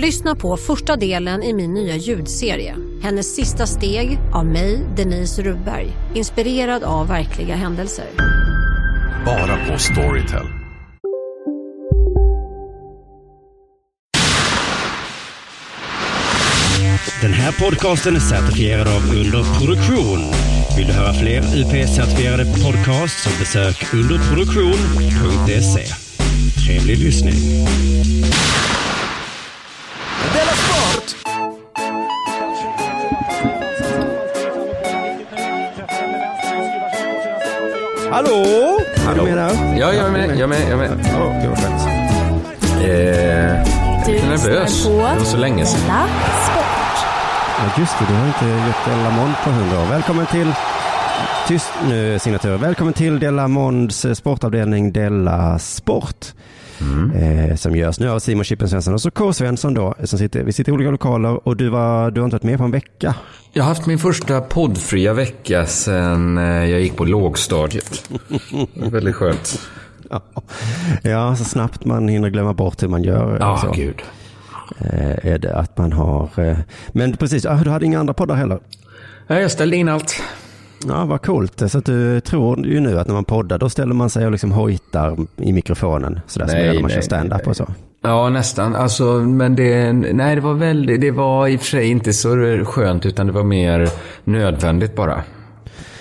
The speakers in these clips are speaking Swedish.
Lyssna på första delen i min nya ljudserie. Hennes sista steg av mig, Denise Rubberg. Inspirerad av verkliga händelser. Bara på Storytel. Den här podcasten är certifierad av Underproduktion. Vill du höra fler UP-certifierade podcasts så besök underproduktion.se. Trevlig lyssning. Hallå? Är du med där? Ja, jag är med. Jag är med. Jag är med. Ja, gud vad skönt. Eh, jag är lite nervös. Det var så länge sedan. Ja, just det, du har inte gjort Della Mond på hundra år. Välkommen till Tyst nu signaturer. Välkommen till Della Monds eh, sportavdelning Della Sport. Eh, som görs nu av Simon Chippen Svensson och så K. Svensson då. Som sitter, vi sitter i olika lokaler och du, var, du har inte varit med på en vecka. Jag har haft min första poddfria vecka sedan eh, jag gick på lågstadiet. Väldigt skönt. Ja. ja, så snabbt man hinner glömma bort hur man gör. Ja, så. gud. Eh, är det att man har... Eh, men precis, ah, du hade inga andra poddar heller. Nej, jag ställde in allt. Ja, vad coolt. Så att du tror ju nu att när man poddar då ställer man sig och liksom hojtar i mikrofonen. Sådär som Nej, när man nej, kör stand-up och så. Ja, nästan. Alltså, men det, nej, det var väldigt, det var i och för sig inte så skönt, utan det var mer nödvändigt bara.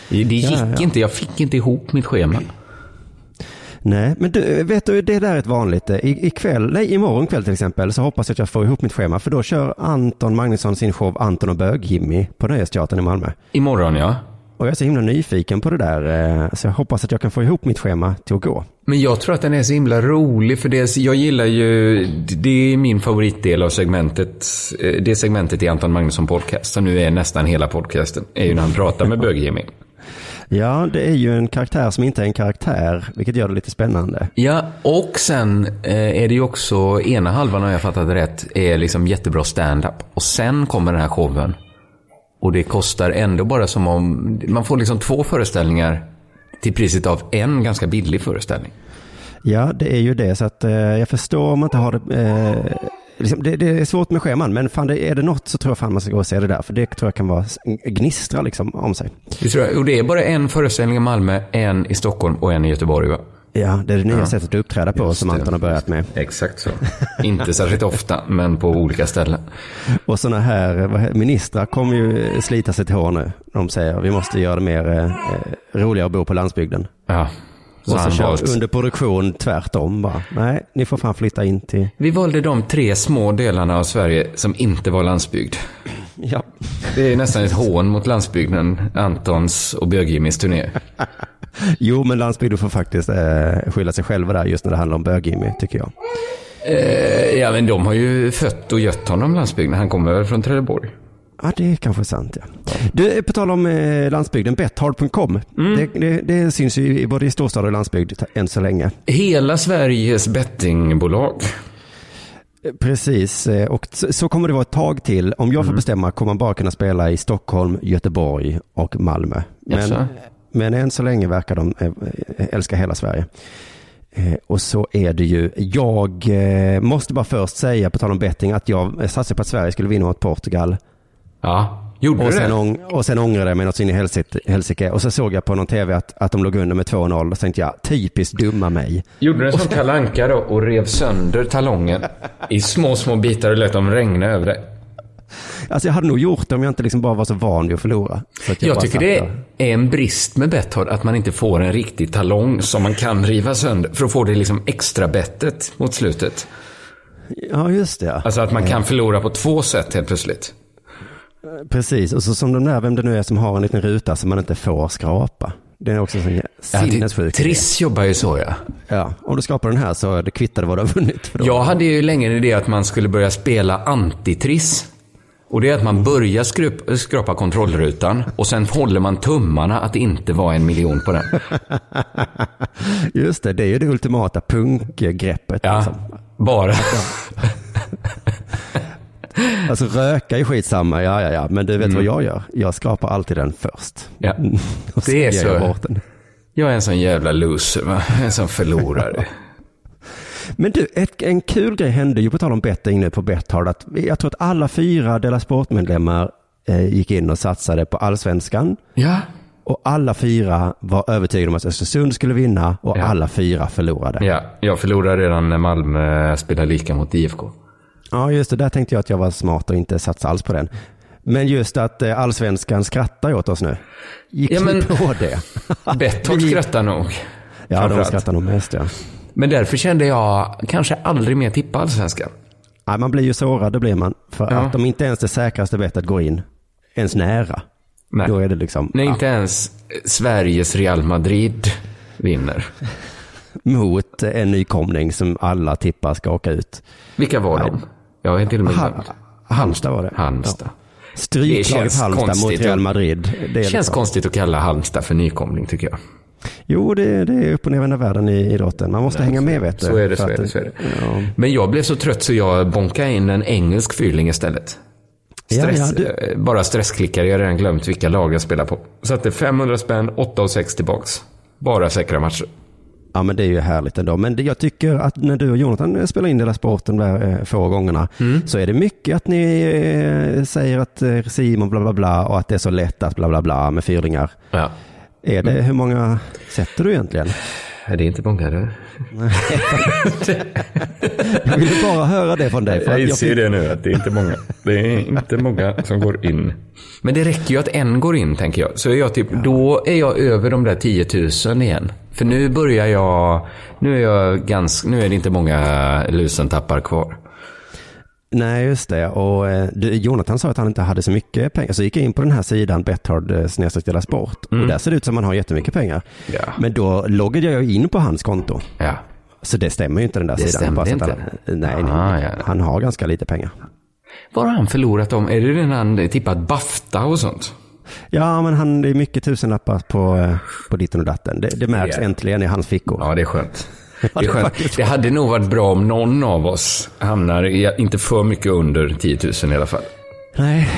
Det gick Ja, ja. inte, jag fick inte ihop mitt schema. Nej, men du, vet du, det där är ett vanligt. I, ikväll, nej, imorgon kväll till exempel så hoppas jag att jag får ihop mitt schema. För då kör Anton Magnusson sin show Anton och Bög-Jimmy på Nöjesteatern i Malmö. Imorgon, ja. Och jag är så himla nyfiken på det där. eh, Så jag hoppas att jag kan få ihop mitt schema till att gå. Men jag tror att den är så himla rolig för det, jag gillar ju, det är min favoritdel av segmentet, eh, det segmentet i Anton Magnusson podcast, som nu är nästan hela podcasten, är ju när han pratar med bög Ja, det är ju en karaktär som inte är en karaktär, vilket gör det lite spännande. Ja, och sen eh, är det ju också, ena halvan har jag fattat rätt, är liksom jättebra stand-up. Och sen kommer den här showen. Och det kostar ändå bara som om, man får liksom två föreställningar till priset av en ganska billig föreställning. Ja, det är ju det. Så att eh, jag förstår om man inte har det. Eh, liksom, det, det är svårt med scheman, men fan, det, är det något så tror jag fan man ska gå och se det där. För det tror jag kan vara gnistra liksom om sig. Det tror jag, och det är bara en föreställning i Malmö, en i Stockholm och en i Göteborg va? Ja, det är det nya sättet att uppträda på som det. Anton har börjat med. Exakt så. Inte särskilt ofta, men på olika ställen. Och sådana här ministrar kommer ju slita till hår nu. De säger vi måste göra det mer eh, eh, roligare att bo på landsbygden. Ja. Så Och så kör valt. under produktion tvärtom bara. Nej, ni får fan flytta in till... Vi valde de tre små delarna av Sverige som inte var landsbygd. Ja, Det är nästan ett hån mot landsbygden, Antons och Bög-Jimmys turné. jo men landsbygden får faktiskt eh, skylla sig själva där just när det handlar om bög tycker jag. Eh, ja, men de har ju fött och gött honom, landsbygden. Han kommer väl från Trelleborg? Ja, det är kanske sant. Ja. Du, på tal om eh, landsbygden, betthard.com. Det, det, det syns ju i både i storstad och landsbygd än så länge. Hela Sveriges bettingbolag. Eh, Precis, eh, och så, kommer det vara ett tag till. Om jag får bestämma kommer man bara kunna spela i Stockholm, Göteborg och Malmö. Men, Jaså? Men än så länge verkar de eh, eh, älska hela Sverige. Eh, Och så är det ju, jag måste bara först säga på tal om betting att jag satsade på att Sverige skulle vinna mot Portugal. Ja, gjorde Och du sen, det? ång, och sen ångrade jag mig något så in i helsike. Och så såg jag på någon tv att, att de låg under med 2-0. Och så tänkte jag, typiskt dumma mig. Gjorde du en sån kalanka då och rev sönder talongen i små, små bitar och lät dem regna över dig? Alltså jag hade nog gjort det om jag inte liksom bara var så van vid att förlora. Så att Jag bara tycker det är en brist med Betthard att man inte får en riktig talong som man kan riva sönder för att få det liksom extra bettet mot slutet. Ja, just det. ja. Alltså att man kan förlora på två sätt helt plötsligt. Precis, och så som de där, vem det nu är som har en liten ruta som man inte får skrapa. Det är också en Ja, sinnessjuk idé. Triss jobbar ju så ja. Ja, om du skrapar den här så är det vad du har vunnit. För då. Jag hade ju länge en idé att man skulle börja spela antitriss. Och det är att man börjar skrup, skrapa kontrollrutan och sen håller man tummarna att det inte var en miljon på den. Just det, det är ju det ultimata punkgreppet. Ja, Liksom. bara. Alltså röka är skitsamma, ja ja ja, men du vet Mm. vad jag gör? Jag skrapar alltid den först. Ja. Det är jag så. den. Jag är en sån jävla loser, va? En sån förlorare. Men du, ett, en kul grej hände ju på tal om betting nu på Betthard. Att jag tror att alla fyra Dela Sport-medlemmar eh, gick in och satsade på allsvenskan. Ja. Och alla fyra var övertygade om att Östersund skulle vinna och Ja. alla fyra förlorade. Ja, jag förlorade redan när Malmö spelade lika mot IFK. Ja, just det. Där tänkte jag att jag var smart och inte satsa alls på den. Men just att eh, allsvenskan skrattar åt oss nu. Gick Ja, ni men- på det? Betthard skrattar nog. Ja, de skrattar nog mest ja. Men därför kände jag kanske aldrig mer tippa allsvenskan. Nej, man blir ju sårad, det blir man. För Ja. att om inte ens det säkraste bettet går in, ens nära, Nej. då är det liksom När ja, inte ens Sveriges Real Madrid vinner. mot en nykomling som alla tippar ska åka ut. Vilka var de? Jag är till och med Ha, glömd. Halmstad var det. Halmstad. Ja. Känns Halmstad mot. Real Madrid. Det känns liksom- konstigt att kalla Halmstad för nykomling tycker jag. Jo, det, det är upp och ner världen i idrotten. Man måste hänga med vet du. Så är det, så är det, så är det. Ja. Men jag blev så trött så jag bonkade in en engelsk fyrling istället. Ja, Stress, ja, du- eh, Bara stressklickar, jag har redan glömt vilka lag jag spelar på. Satte 500 spänn, 8 och 6 tillbaks. Bara säkra matcher. Ja men det är ju härligt ändå. Men det, jag tycker att när du och Jonathan eh, spelar in Dela Sporten där eh, få gångerna Mm. så är det mycket att ni eh, säger att eh, Simon bla bla bla och att det är så lätt att bla bla bla med fyrlingar. Ja. Är Mm. det, hur många sätter du egentligen? Är det inte bonkade? Jag ville bara höra det från dig. För att jag det nu, att det är inte många. Det är inte många som går in. Men det räcker ju att en går in, tänker jag. Så är jag typ, då är jag över de där 10 000 igen. För nu börjar jag, nu är jag ganska, nu är det inte många lusentappar kvar. Nej, just det. Och eh, Jonathan sa att han inte hade så mycket pengar. Så gick jag in på den här sidan Betthard eh, Sport. Och där ser det ut som man har jättemycket pengar. Mm. Ja. Men då loggade jag in på hans konto. Ja. Så det stämmer ju inte den där Det sidan. att inte? Han, nej, nej. Ah, ja. han har ganska lite pengar. Vad har han förlorat om? Är det den han tippat Bafta och sånt? Ja, men han, det är mycket tusenlappar på, eh, på ditten och datten. Det, det märks Ja. äntligen i hans fickor. Ja, det är skönt. Det, det det hade nog varit bra om någon av oss hamnar, i, inte för mycket under 10 000 i alla fall. Nej,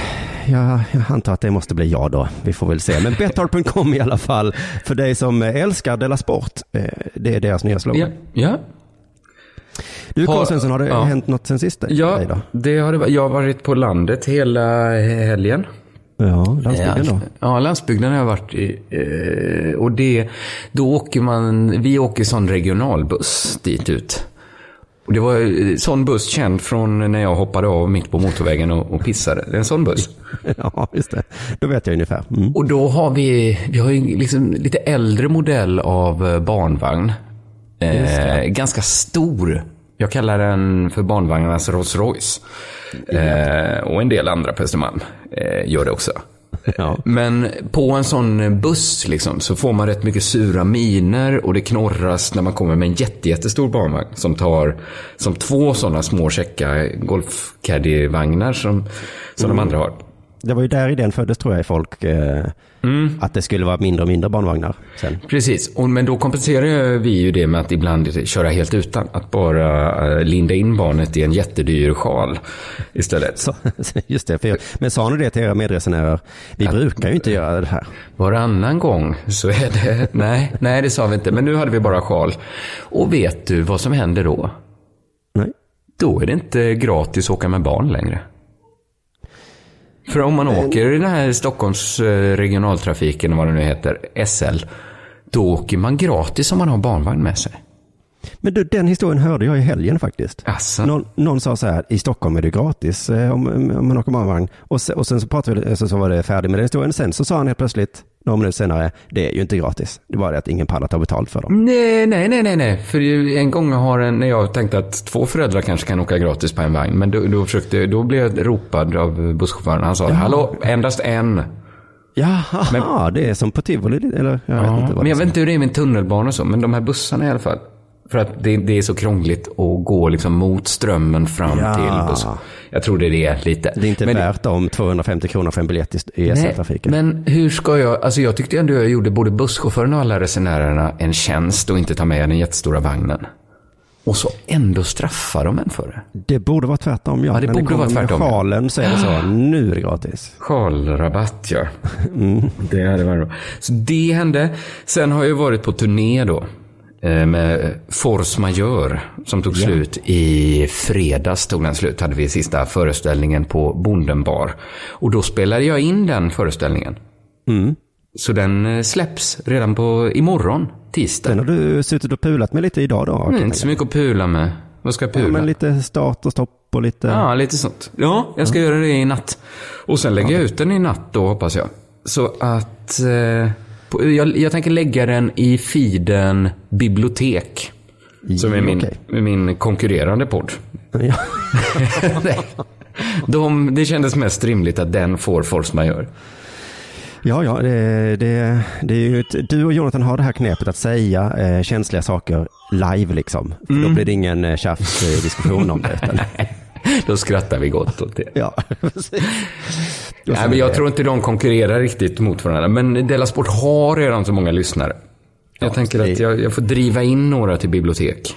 jag, jag antar att det måste bli jag då. Vi får väl se. Men Betthard.com i alla fall. För dig som älskar Della Sport. eh, Det är deras nya slogan. Ja, ja. Du Karl Svensson, har det ja. hänt något sen sist? Ja, det har det, jag har varit på landet hela helgen. Ja, landsbygden då. Ja, landsbygden har jag varit i. eh, Och det, då åker man, vi åker sån regionalbuss dit ut. Och det var eh, sån buss känd från när jag hoppade av mitt på motorvägen och, och pissade. Det är en sån buss. Ja, just det. Då vet jag ungefär. Mm. Och då har vi, vi har ju liksom lite äldre modell av eh, barnvagn. Eh, ganska stor. Jag kallar den för barnvagnarnas Rolls Royce. Eh, och en del andra på Östermalm eh, gör det också. Ja. Men på en sån buss liksom, så får man rätt mycket sura miner och det knorras när man kommer med en jätte, jättestor barnvagn som tar som två sådana små käcka golfcaddy-vagnar som, som de andra har. Det var ju där idén föddes tror jag i folk. Eh, Mm. Att det skulle vara mindre och mindre barnvagnar sen. Precis, och, men då kompenserar vi ju det med att ibland köra helt utan. Att bara eh, linda in barnet i en jättedyr sjal istället. Så, just det. För, men sa ni det till era medresenärer? Vi brukar ju inte göra det här. Varannan gång så är det... Nej, nej, det sa vi inte. Men nu hade vi bara sjal. Och vet du vad som händer då? Nej. Då är det inte gratis att åka med barn längre. För om man åker i den här Stockholms eh, regionaltrafiken, vad det nu heter, SL, då åker man gratis om man har barnvagn med sig. Men du, den historien hörde jag i helgen faktiskt. Asså? Någon, någon sa så här, i Stockholm är det gratis eh, om, om man åker barnvagn. Och, se, och sen så pratade vi, så, så var det färdigt med den historien. Sen så sa han helt plötsligt, några minuter senare, det är ju inte gratis. Det var det att ingen pallar ta betalt för dem. Nej, nej, nej, nej, nej. För en gång har en, när jag tänkte att två föräldrar kanske kan åka gratis på en vagn. Men då, då, försökte, då blev jag ropad av busschauffören. Han sa, hallå, endast en. Jaha, det är som på tivoli, eller? Jag vet Ja, inte vad men jag är. vet inte hur det är med tunnelbanor och så, men de här bussarna i alla fall. För att det, det är så krångligt att gå liksom mot strömmen fram Ja. till bussen. Jag tror det är det lite. Det är inte men, värt de 250 kronor för en biljett i- SL-trafiken. men hur ska jag, alltså jag tyckte ändå jag gjorde både busschauffören och alla resenärerna en tjänst och inte ta med den jättestora vagnen. Och så ändå straffar de en för det. Det borde vara tvärtom, ja. Ja, det När borde kommer vara med tvärtom, ja. sjalen så är det så, nu är det gratis. Sjalrabatt ja. Det hade varit bra. Så det hände. Sen har jag varit på turné då. Eh, Med Force Majeure som tog slut i fredags. Tog den slut. Hade vi sista föreställningen på Bonden bar. Och då spelade jag in den föreställningen. Så den eh, släpps redan på imorgon, tisdag. Den har du suttit och pulat med lite idag då? Mm, inte så mycket att pula med. Vad ska jag Ja, pula? men lite start och stopp och lite... Ja, lite sånt. Ja, jag ska göra det i natt. Och sen lägger jag ut den i natt då, hoppas jag. Så att... Eh, jag, jag tänker lägga den i feeden bibliotek. Som är min, okej. min konkurrerande podd. Ja. De, det kändes mest rimligt att den får force majeure. Ja, ja, det, det, det är ju ett, du och Jonathan har det här knepet att säga eh, känsliga saker live liksom. För Mm. då blir det ingen eh, tjafsdiskussion om det. Då skrattar vi gott åt det. ja. Nej, men jag tror inte de konkurrerar riktigt mot varandra. Men Della Sport har redan så många lyssnare. Jag tänker det- att jag, jag får driva in några till bibliotek.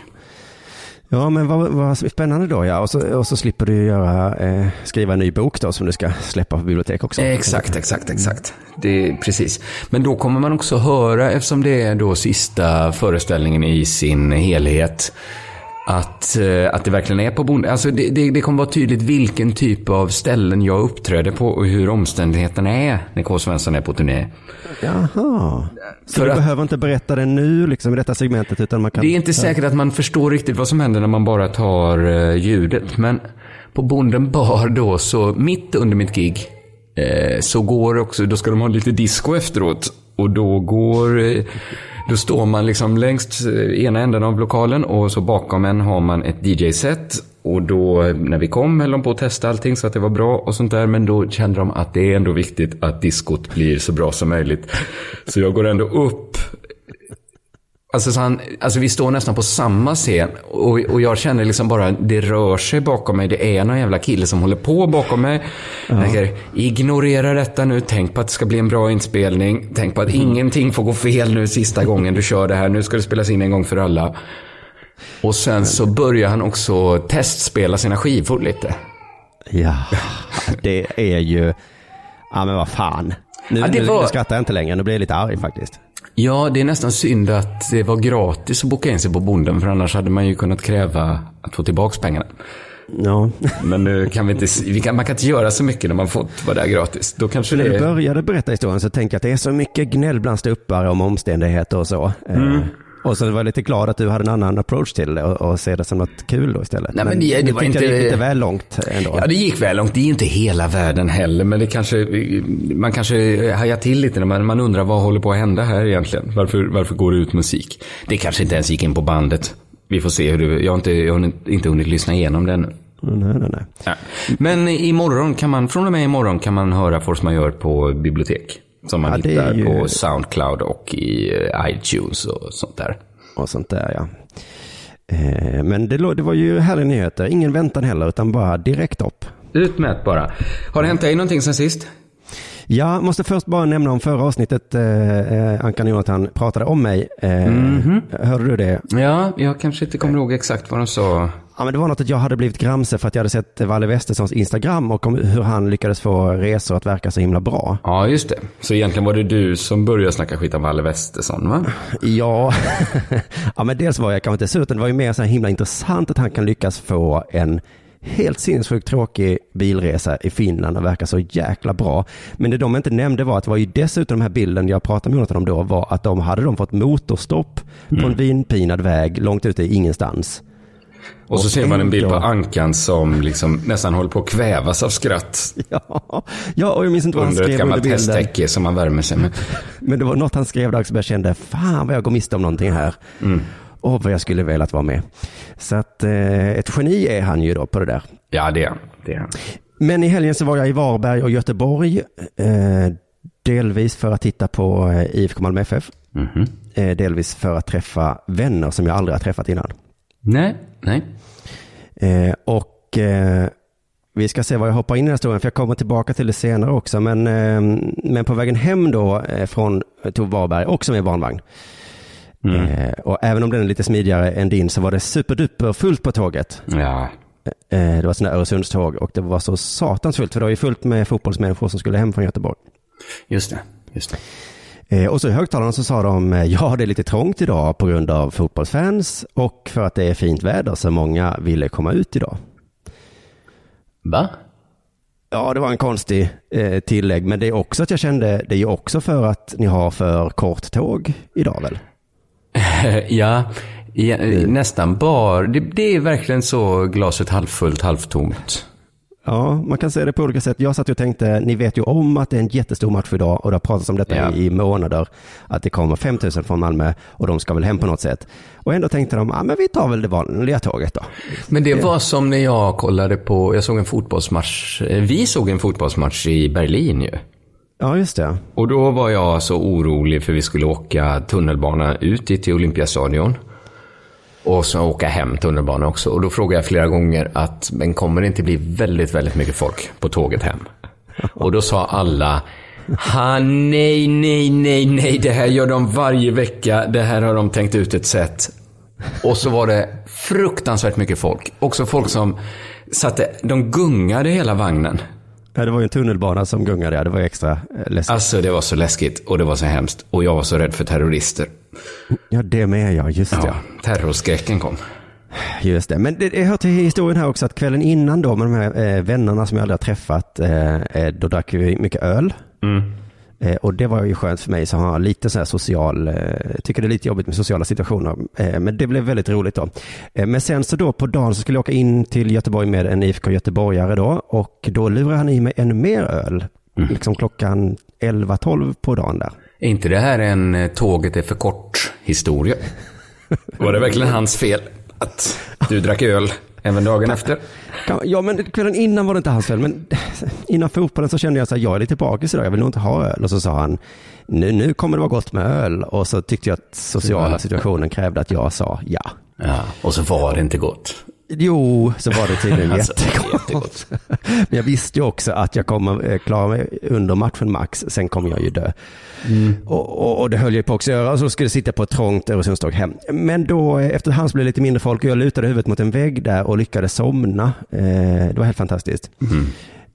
Ja, men vad, vad spännande då ja. Och så, och så slipper du göra, eh, skriva en ny bok då som du ska släppa på bibliotek också. Exakt, exakt, exakt. Det precis. Men då kommer man också höra, eftersom det är då sista föreställningen i sin helhet, att, eh, att det verkligen är på bonden. Alltså det, det, det kommer vara tydligt vilken typ av ställen jag uppträder på och hur omständigheterna är när K. Svensson är på turné. Jaha. Så För du att- behöver inte berätta det nu liksom i detta segmentet utan man kan... Det är inte säkert att man förstår riktigt vad som händer när man bara tar eh, ljudet. Men på Bonden bar då, så mitt under mitt gig, eh, så går också, då ska de ha lite disco efteråt. Och då går, eh, då står man liksom längst eh, ena änden av lokalen och så bakom en har man ett DJ-set. Och då när vi kom höll de på att testa allting så att det var bra och sånt där. Men då kände de att det är ändå viktigt att diskot blir så bra som möjligt. Så jag går ändå upp Alltså, så han, alltså vi står nästan på samma scen och, och jag känner liksom bara, det rör sig bakom mig. Det är någon jävla kille som håller på bakom mig. Jag tänker, ignorera detta nu. Tänk på att det ska bli en bra inspelning. Tänk på att ingenting får gå fel nu sista gången du kör det här. Nu ska det spelas in en gång för alla. Och sen så börjar han också testspela sina skivor lite. Ja, det är ju... Ja, men vad fan. Nu, Ja, var- nu skrattar jag inte längre, nu blir jag lite arg faktiskt. Ja, det är nästan synd att det var gratis att boka in sig på Bonden. För annars hade man ju kunnat kräva att få tillbaka pengarna. Ja. Men nu kan vi inte, vi kan, man kan inte göra så mycket när man fått vara där gratis. Då kanske När du började berätta historien så tänkte jag att det är så mycket gnäll bland ståuppare om omständigheter och så. Eh, Mm. Och så var jag lite glad att du hade en annan approach till det och, och se det som något kul då istället. Nej, men det- det nu var inte- det gick lite väl långt ändå. Ja, det gick väl långt. Det är inte hela världen heller. Men det kanske, man kanske hajar till lite när man, man undrar vad håller på att hända här egentligen. Varför, varför går det ut musik? Det kanske inte ens gick in på bandet. Vi får se hur det... Jag har inte, jag har inte hunnit lyssna igenom det ännu. Nej, nej, nej. Ja. Men imorgon kan man, från och med imorgon kan man höra Force Majeure på bibliotek. Som man Ja, hittar ju- på Soundcloud och i eh, iTunes och sånt där. Och sånt där ja. Eh, Men det, det var ju härliga nyheter. Ingen väntan heller, utan bara direkt upp. Utmätt bara. Har det hänt dig någonting sen sist? Jag måste först bara nämna om förra avsnittet, eh, eh, Ankan Jonathan pratade om mig. Eh, Mhm. Hörde du det? Ja, jag kanske inte kommer ihåg exakt vad de sa. Ja, men det var något att jag hade blivit gramse för att jag hade sett Valle Westessons Instagram och om hur han lyckades få resor att verka så himla bra. Ja, just det. Så egentligen var det du som började snacka skit om Valle Westesson, va? Ja, ja men dels var jag kanske inte sur, utan det var ju mer så här himla intressant att han kan lyckas få en helt sinnessjukt tråkig bilresa i Finland och verkar så jäkla bra. Men det de inte nämnde var att det var ju dessutom den här bilden jag pratade med Jonathan om då var att de hade de fått motorstopp på en vinpinad väg långt ute i ingenstans. Och så ser man en bild på Ankan som liksom nästan håller på att kvävas av skratt. Ja, ja och jag minns inte vad han Under ett skrev under gammalt bilden. hästtäcke som man värmer sig med. Men det var något han skrev där som jag kände, fan vad jag går miste om någonting här. Och vad jag skulle velat vara med. Så att eh, ett geni är han ju då på det där. Ja, det är det. Är han. Men i helgen så var jag i Varberg och Göteborg. Eh, delvis för att titta på eh, IFK Malmö FF. Mhm. Eh, delvis för att träffa vänner som jag aldrig har träffat innan. Nej, nej. Eh, och eh, vi ska se vad jag hoppar in i den här historien, för jag kommer tillbaka till det senare också. Men, eh, men på vägen hem då eh, från Tove Varberg, också med barnvagn. Eh, och även om den är lite smidigare än din så var det superduper fullt på tåget. Ja, Eh, det var sådana Öresundståg och det var så satans fullt, för det var ju fullt med fotbollsmänniskor som skulle hem från Göteborg. just det. Just det. Eh, och så i högtalarna så sa de, eh, ja det är lite trångt idag på grund av fotbollsfans och för att det är fint väder så många ville komma ut idag. Va? Ja, det var en konstig eh, tillägg, men det är också att jag kände, det är ju också för att ni har för kort tåg idag väl? Ja, ja nästan bara. Det, det är verkligen så glaset halvfullt, halvtomt. Ja, man kan säga det på olika sätt. Jag satt och tänkte, ni vet ju om att det är en jättestor match idag och det har pratats om detta Ja. i, månader, att det kommer 5000 från Malmö och de ska väl hem på något sätt. Och ändå tänkte de, ja men vi tar väl det vanliga tåget då. Men det var som när jag kollade på, jag såg en fotbollsmatch, eh, vi såg en fotbollsmatch i Berlin ju. Ja, just det. Och då var jag så orolig för vi skulle åka tunnelbana ut till Olympiastadion. Och så åka hem tunnelbana också. Och då frågade jag flera gånger att, men kommer det inte bli väldigt, väldigt mycket folk på tåget hem? Och då sa alla, ha nej, nej, nej, nej, det här gör de varje vecka. Det här har de tänkt ut ett sätt. Och så var det fruktansvärt mycket folk. Också folk som satte, de gungade hela vagnen. Ja, det var ju en tunnelbana som gungade, ja, det var ju extra eh, läskigt. Alltså det var så läskigt och det var så hemskt. Och jag var så rädd för terrorister. Ja, det med ja, just det. Ja, terrorskräcken kom. Just det, men det, det hör till historien här också att kvällen innan då med de här eh, vännerna som jag aldrig har träffat, eh, eh, då drack vi mycket öl. Eh, och det var ju skönt för mig som har lite så här social, eh, tycker det är lite jobbigt med sociala situationer. Eh, men det blev väldigt roligt då. Eh, men sen så då på dagen så skulle jag åka in till Göteborg med en IFK Göteborgare då och då lurade han i mig ännu mer öl. Liksom klockan 11-12 på dagen där. Är inte det här en eh, tåget är för kort historia? Var det verkligen hans fel att du drack öl även dagen efter? Ja, men kvällen innan var det inte hans fel, men innan fotbollen så kände jag så här, jag är lite bakis idag, jag vill nog inte ha öl. Och så sa han, nu, nu kommer det vara gott med öl. Och så tyckte jag att sociala situationen krävde att jag sa ja. Ja, och så var det inte gott. Jo, så var det tydligen Alltså, jättegott. Men jag visste ju också att jag kommer eh, klara mig under matchen max, sen kommer jag ju dö. Och, och, och det höll jag på också att göra, så skulle jag sitta på ett trångt Öresundståg hem. Men då, eh, efterhand så blev det lite mindre folk och jag lutade huvudet mot en vägg där och lyckades somna. Eh, det var helt fantastiskt.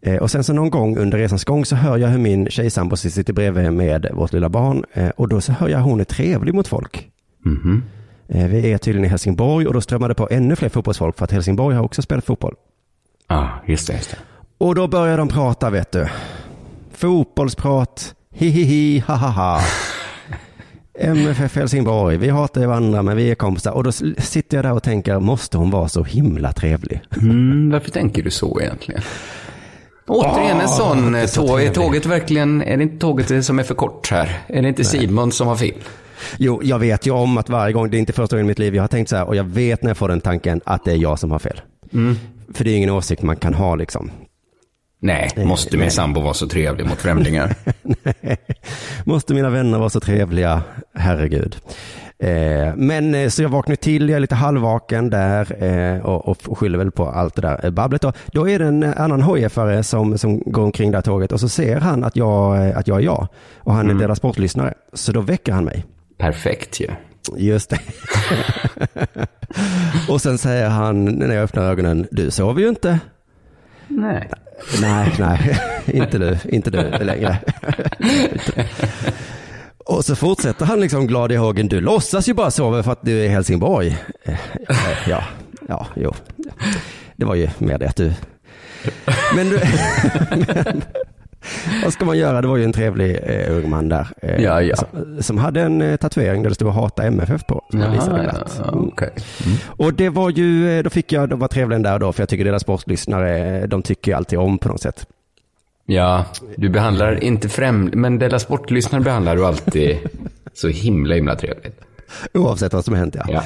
Eh, och sen så någon gång under resans gång så hör jag hur min tjejsambo sitter bredvid med vårt lilla barn och då så hör jag hon är trevlig mot folk. Eh, vi är tydligen i Helsingborg och då strömmade på ännu fler fotbollsfolk för att Helsingborg har också spelat fotboll. Ja, just det. Just det. Och då börjar de prata, vet du. Fotbollsprat, hihihi, hahaha. MFF Helsingborg, vi hatar varandra men vi är kompisar. Och då sitter jag där och tänker, måste hon vara så himla trevlig? Mm, varför tänker du så egentligen? Återigen en sån det är så tåg. Är tåget verkligen, är det inte tåget som är för kort här? Är det inte Simon som har fel? Jo, jag vet ju om att varje gång, det är inte första gången i mitt liv jag har tänkt så här, och jag vet när jag får den tanken att det är jag som har fel. För det är ingen åsikt man kan ha liksom. Nej, måste min sambo vara så trevlig mot främlingar? Måste mina vänner vara så trevliga? Herregud. Eh, men eh, så jag vaknar till, jag är lite halvvaken där eh, och, och skyller väl på allt det där babblet. Då, då är det en annan hojefare som, som går omkring det här tåget och så ser han att jag, att jag är jag och han är Della Sport-lyssnare. Så då väcker han mig. Perfekt ju. Just det. och sen säger han när jag öppnar ögonen, du sover ju inte. Nej. Nej, nej, inte du, inte du längre. Och så fortsätter han liksom glad i hågen, du låtsas ju bara sova för att du är i Helsingborg. Eh, Ja, ja, jo. det var ju mer det att du... Men, du, men vad ska man göra? Det var ju en trevlig eh, ung man där. Eh, Ja, ja. Som, som hade en eh, tatuering där det stod hata MFF på. Som visade glatt. ja, Mm. okej. Och det var ju, eh, då fick jag, de var trevliga där då, för jag tycker deras sportlyssnare, eh, de tycker ju alltid om på något sätt. Ja, du behandlar inte främling, men Della Sport-lyssnare behandlar du alltid så himla, himla trevligt. Oavsett vad som hänt ja. Ja.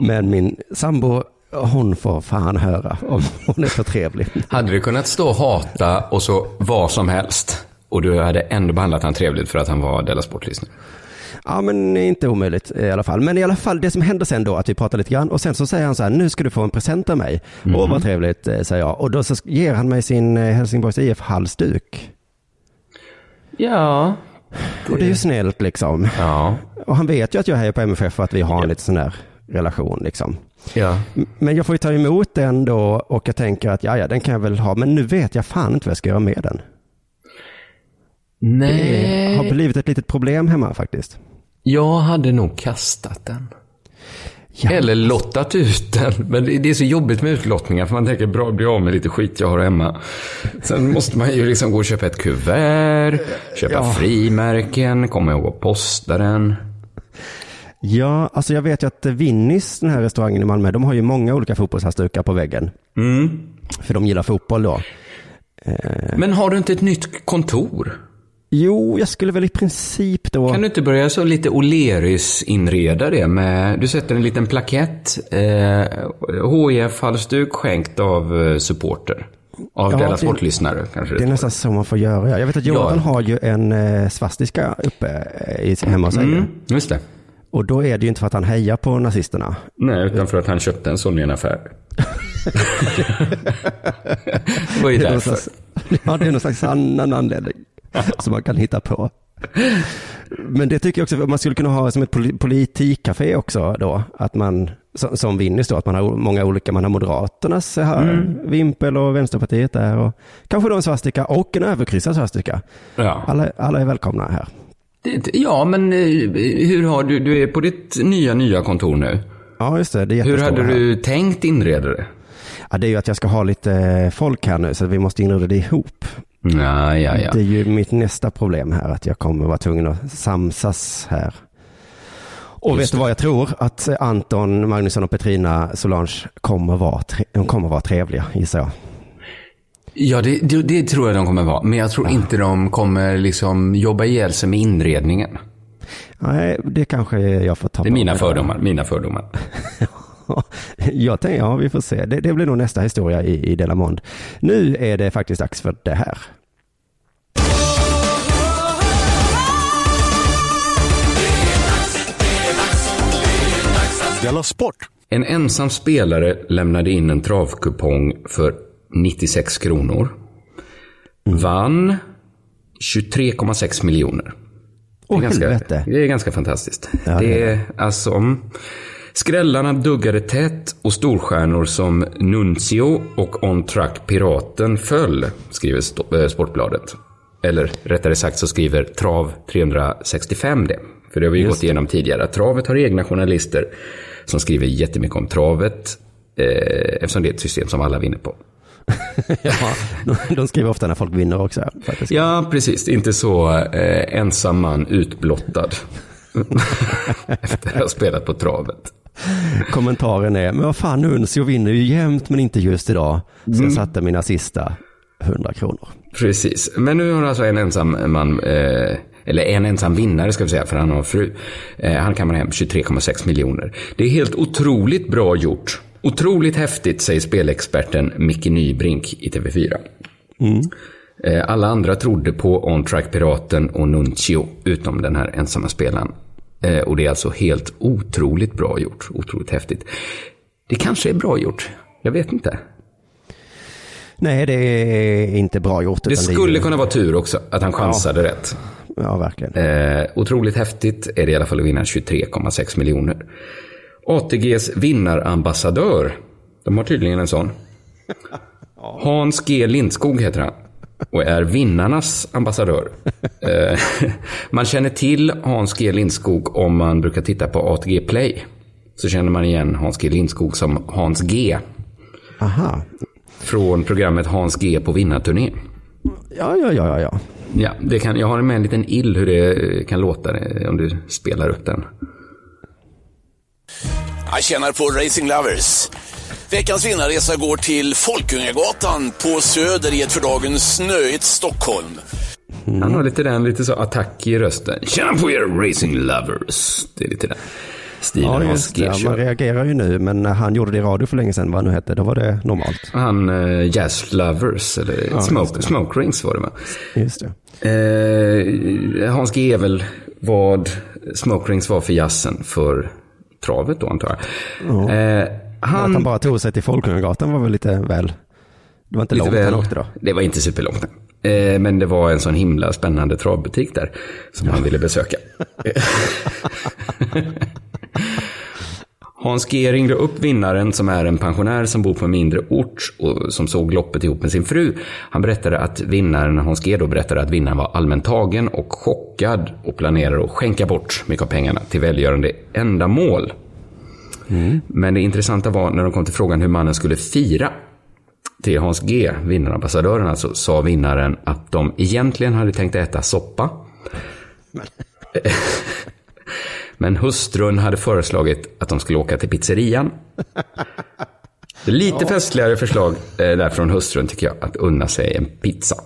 Men min sambo, hon får fan höra om hon är för trevlig. Hade du kunnat stå och hata och så vad som helst och du hade ändå behandlat han trevligt för att han var Della Sport-lyssnare? Ja, men inte omöjligt i alla fall. Men i alla fall, det som hände sen då, att vi pratade lite grann och sen så säger han så här, nu ska du få en present av mig. Åh, vad trevligt, eh, säger jag. Och då så ger han mig sin eh, Helsingborgs IF-halsduk. Ja. Och det är ju snällt liksom. Ja. Och han vet ju att jag är på MFF och att vi har en lite sån där relation liksom. Ja. Men jag får ju ta emot den då och jag tänker att ja, ja, den kan jag väl ha. Men nu vet jag fan inte vad jag ska göra med den. Det Nej. har blivit ett litet problem hemma faktiskt. Jag hade nog kastat den. Ja. Eller lottat ut den. Men det det är så jobbigt med utlottningar för man tänker bra, bli av med lite skit jag har hemma. Sen måste man ju liksom gå och köpa ett kuvert, köpa Ja. frimärken, komma ihåg att posta den. Ja, alltså jag vet ju att Winnis, den här restaurangen i Malmö, de har ju många olika fotbollshalsdukar på väggen. Mm. För de gillar fotboll då. Men har du inte ett nytt kontor? Jo, jag skulle väl i princip då... Kan du inte börja så lite O'Learys-inreda det med, du sätter en liten plakett, eh, HIF-halsduk skänkt av eh, supporter. Av Ja, det- Sport-lyssnare kanske Det är nästan så man får göra. ja. Jag vet att Jonathan Ja. har ju en eh, svastika uppe eh, i, hemma hos sig. Mm, just det. Och då är det ju inte för att han hejar på nazisterna. Nej, utan för att han köpte en sån i en affär. det var ju Det är någon därför. slags, ja, det är någon slags annan anledning som man kan hitta på. Men det tycker jag också, man skulle kunna ha som ett poli- politikcafé också då, att man, som, Winnis då, att man har många olika, man har Moderaternas här, Vimpel och Vänsterpartiet där och kanske då en svastika och en överkryssad svastika. Ja. Alla, alla är välkomna här. Ja, men eh, hur har du, du är på ditt nya, nya kontor nu. Ja, just det, det är Hur hade här. du tänkt inreda det? Ja, det är ju att jag ska ha lite folk här nu, så vi måste inreda det ihop. Ja, ja, ja. Det är ju mitt nästa problem här, att jag kommer vara tvungen att samsas här. Och vet du vad jag tror? Att Anton, Magnusson och Petrina Solange kommer vara, de kommer vara trevliga, gissar jag. Ja, det, det, det tror jag de kommer vara. Men jag tror inte de kommer liksom jobba ihjäl sig med inredningen. Nej, det kanske jag får ta Det är mina fördomar. Mina fördomar. jag tänker, ja vi får se. Det, det blir nog nästa historia i, i Delamond. Nu är det faktiskt dags för det här. Della Sport! En ensam spelare lämnade in en travkupong för 96 kronor. Vann 23,6 miljoner. Åh, det, är ganska, helvete. det är ganska fantastiskt. Ja, det är alltså... mm, Skrällarna duggade tätt och storstjärnor som Nuncio och On Track Piraten föll, skriver eh, Sportbladet. Eller rättare sagt så skriver Trav 365 det. För det har vi ju gått igenom tidigare. Travet har egna journalister som skriver jättemycket om travet. Eh, eftersom det är ett system som alla vinner på. Ja, de, de skriver ofta när folk vinner också. Faktiskt. Ja, precis. Inte så eh, ensam man utblottad. Efter att ha spelat på travet. Kommentaren är, men vad fan Uncio vinner ju jämt men inte just idag. Så Mm. jag satte mina sista 100 kronor. Precis. Men nu har alltså en ensam man, eh, eller en ensam vinnare ska vi säga, för han har fru. Eh, han kammar hem 23,6 miljoner. Det är helt otroligt bra gjort. Otroligt häftigt, säger spelexperten Micke Nybrink i TV4. Eh, alla andra trodde på On Track Piraten och Nuncio, utom den här ensamma spelaren. Eh, och det är alltså helt otroligt bra gjort. Otroligt häftigt. Det kanske är bra gjort. Jag vet inte. Nej, det är inte bra gjort. Det skulle ju- kunna vara tur också, att han chansade rätt. Ja, verkligen. Eh, otroligt häftigt är det i alla fall att vinna 23,6 miljoner. ATGs vinnarambassadör. De har tydligen en sån. Hans G Lindskog heter han. Och är vinnarnas ambassadör. Eh, man känner till Hans G Lindskog om man brukar titta på ATG Play. Så känner man igen Hans G Lindskog som Hans G. Aha. Från programmet Hans G på vinnarturné. Ja, ja, ja, ja, ja. Det kan, jag har med en liten ill hur det kan låta eh, om du spelar upp den. Jag tjänar på Racing Lovers. Veckans vinnarresa går till Folkungagatan på Söder i ett för dagen snöigt Stockholm. Han har lite den, lite så attack i rösten. Tjena på er Racing Lovers. Det är lite den stilen Ja, just det. Man reagerar ju nu, men när han gjorde det i radio för länge sedan, vad han nu hette, då var det normalt. Han uh, Jazz Lovers, eller Ja, smoke, smoke Rings var det va? Just det. Eh, Hans G väl vad Smoke Rings var för jazzen för travet då antar jag. Eh, Att han han, bara tog sig till Folkungagatan var väl lite väl... Det var inte lite långt väl- han åkte då. Det var inte superlångt. Eh, men det var en sån himla spännande travbutik där som han ville besöka. Hans G ringde upp vinnaren som är en pensionär som bor på en mindre ort och som såg loppet ihop med sin fru. Han berättade att vinnaren, Hans G då berättade att vinnaren var allmänt tagen och chockad och planerade att skänka bort mycket av pengarna till välgörande ändamål. Men det intressanta var när de kom till frågan hur mannen skulle fira till Hans G, vinnarambassadören alltså, sa vinnaren att de egentligen hade tänkt äta soppa. Men hustrun hade föreslagit att de skulle åka till pizzerian. Lite festligare förslag eh, där från hustrun tycker jag, att unna sig en pizza.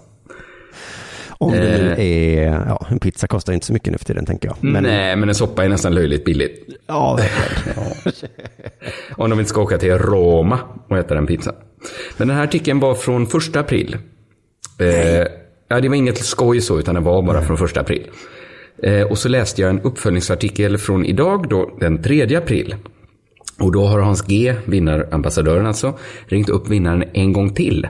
Om det nu Eh. är, ja, en pizza kostar inte så mycket nu för tiden tänker jag. Men, Nej, men en soppa är nästan löjligt billigt. Ja, verkligen. Om de inte ska åka till Roma och äta den pizzan. Men den här artikeln var från första april. Eh, ja, det var inget skoj så, utan det var bara från första april. Eh, och så läste jag en uppföljningsartikel från idag, då, den 3 april. Och då har Hans G, vinnarambassadören alltså, ringt upp vinnaren en gång till.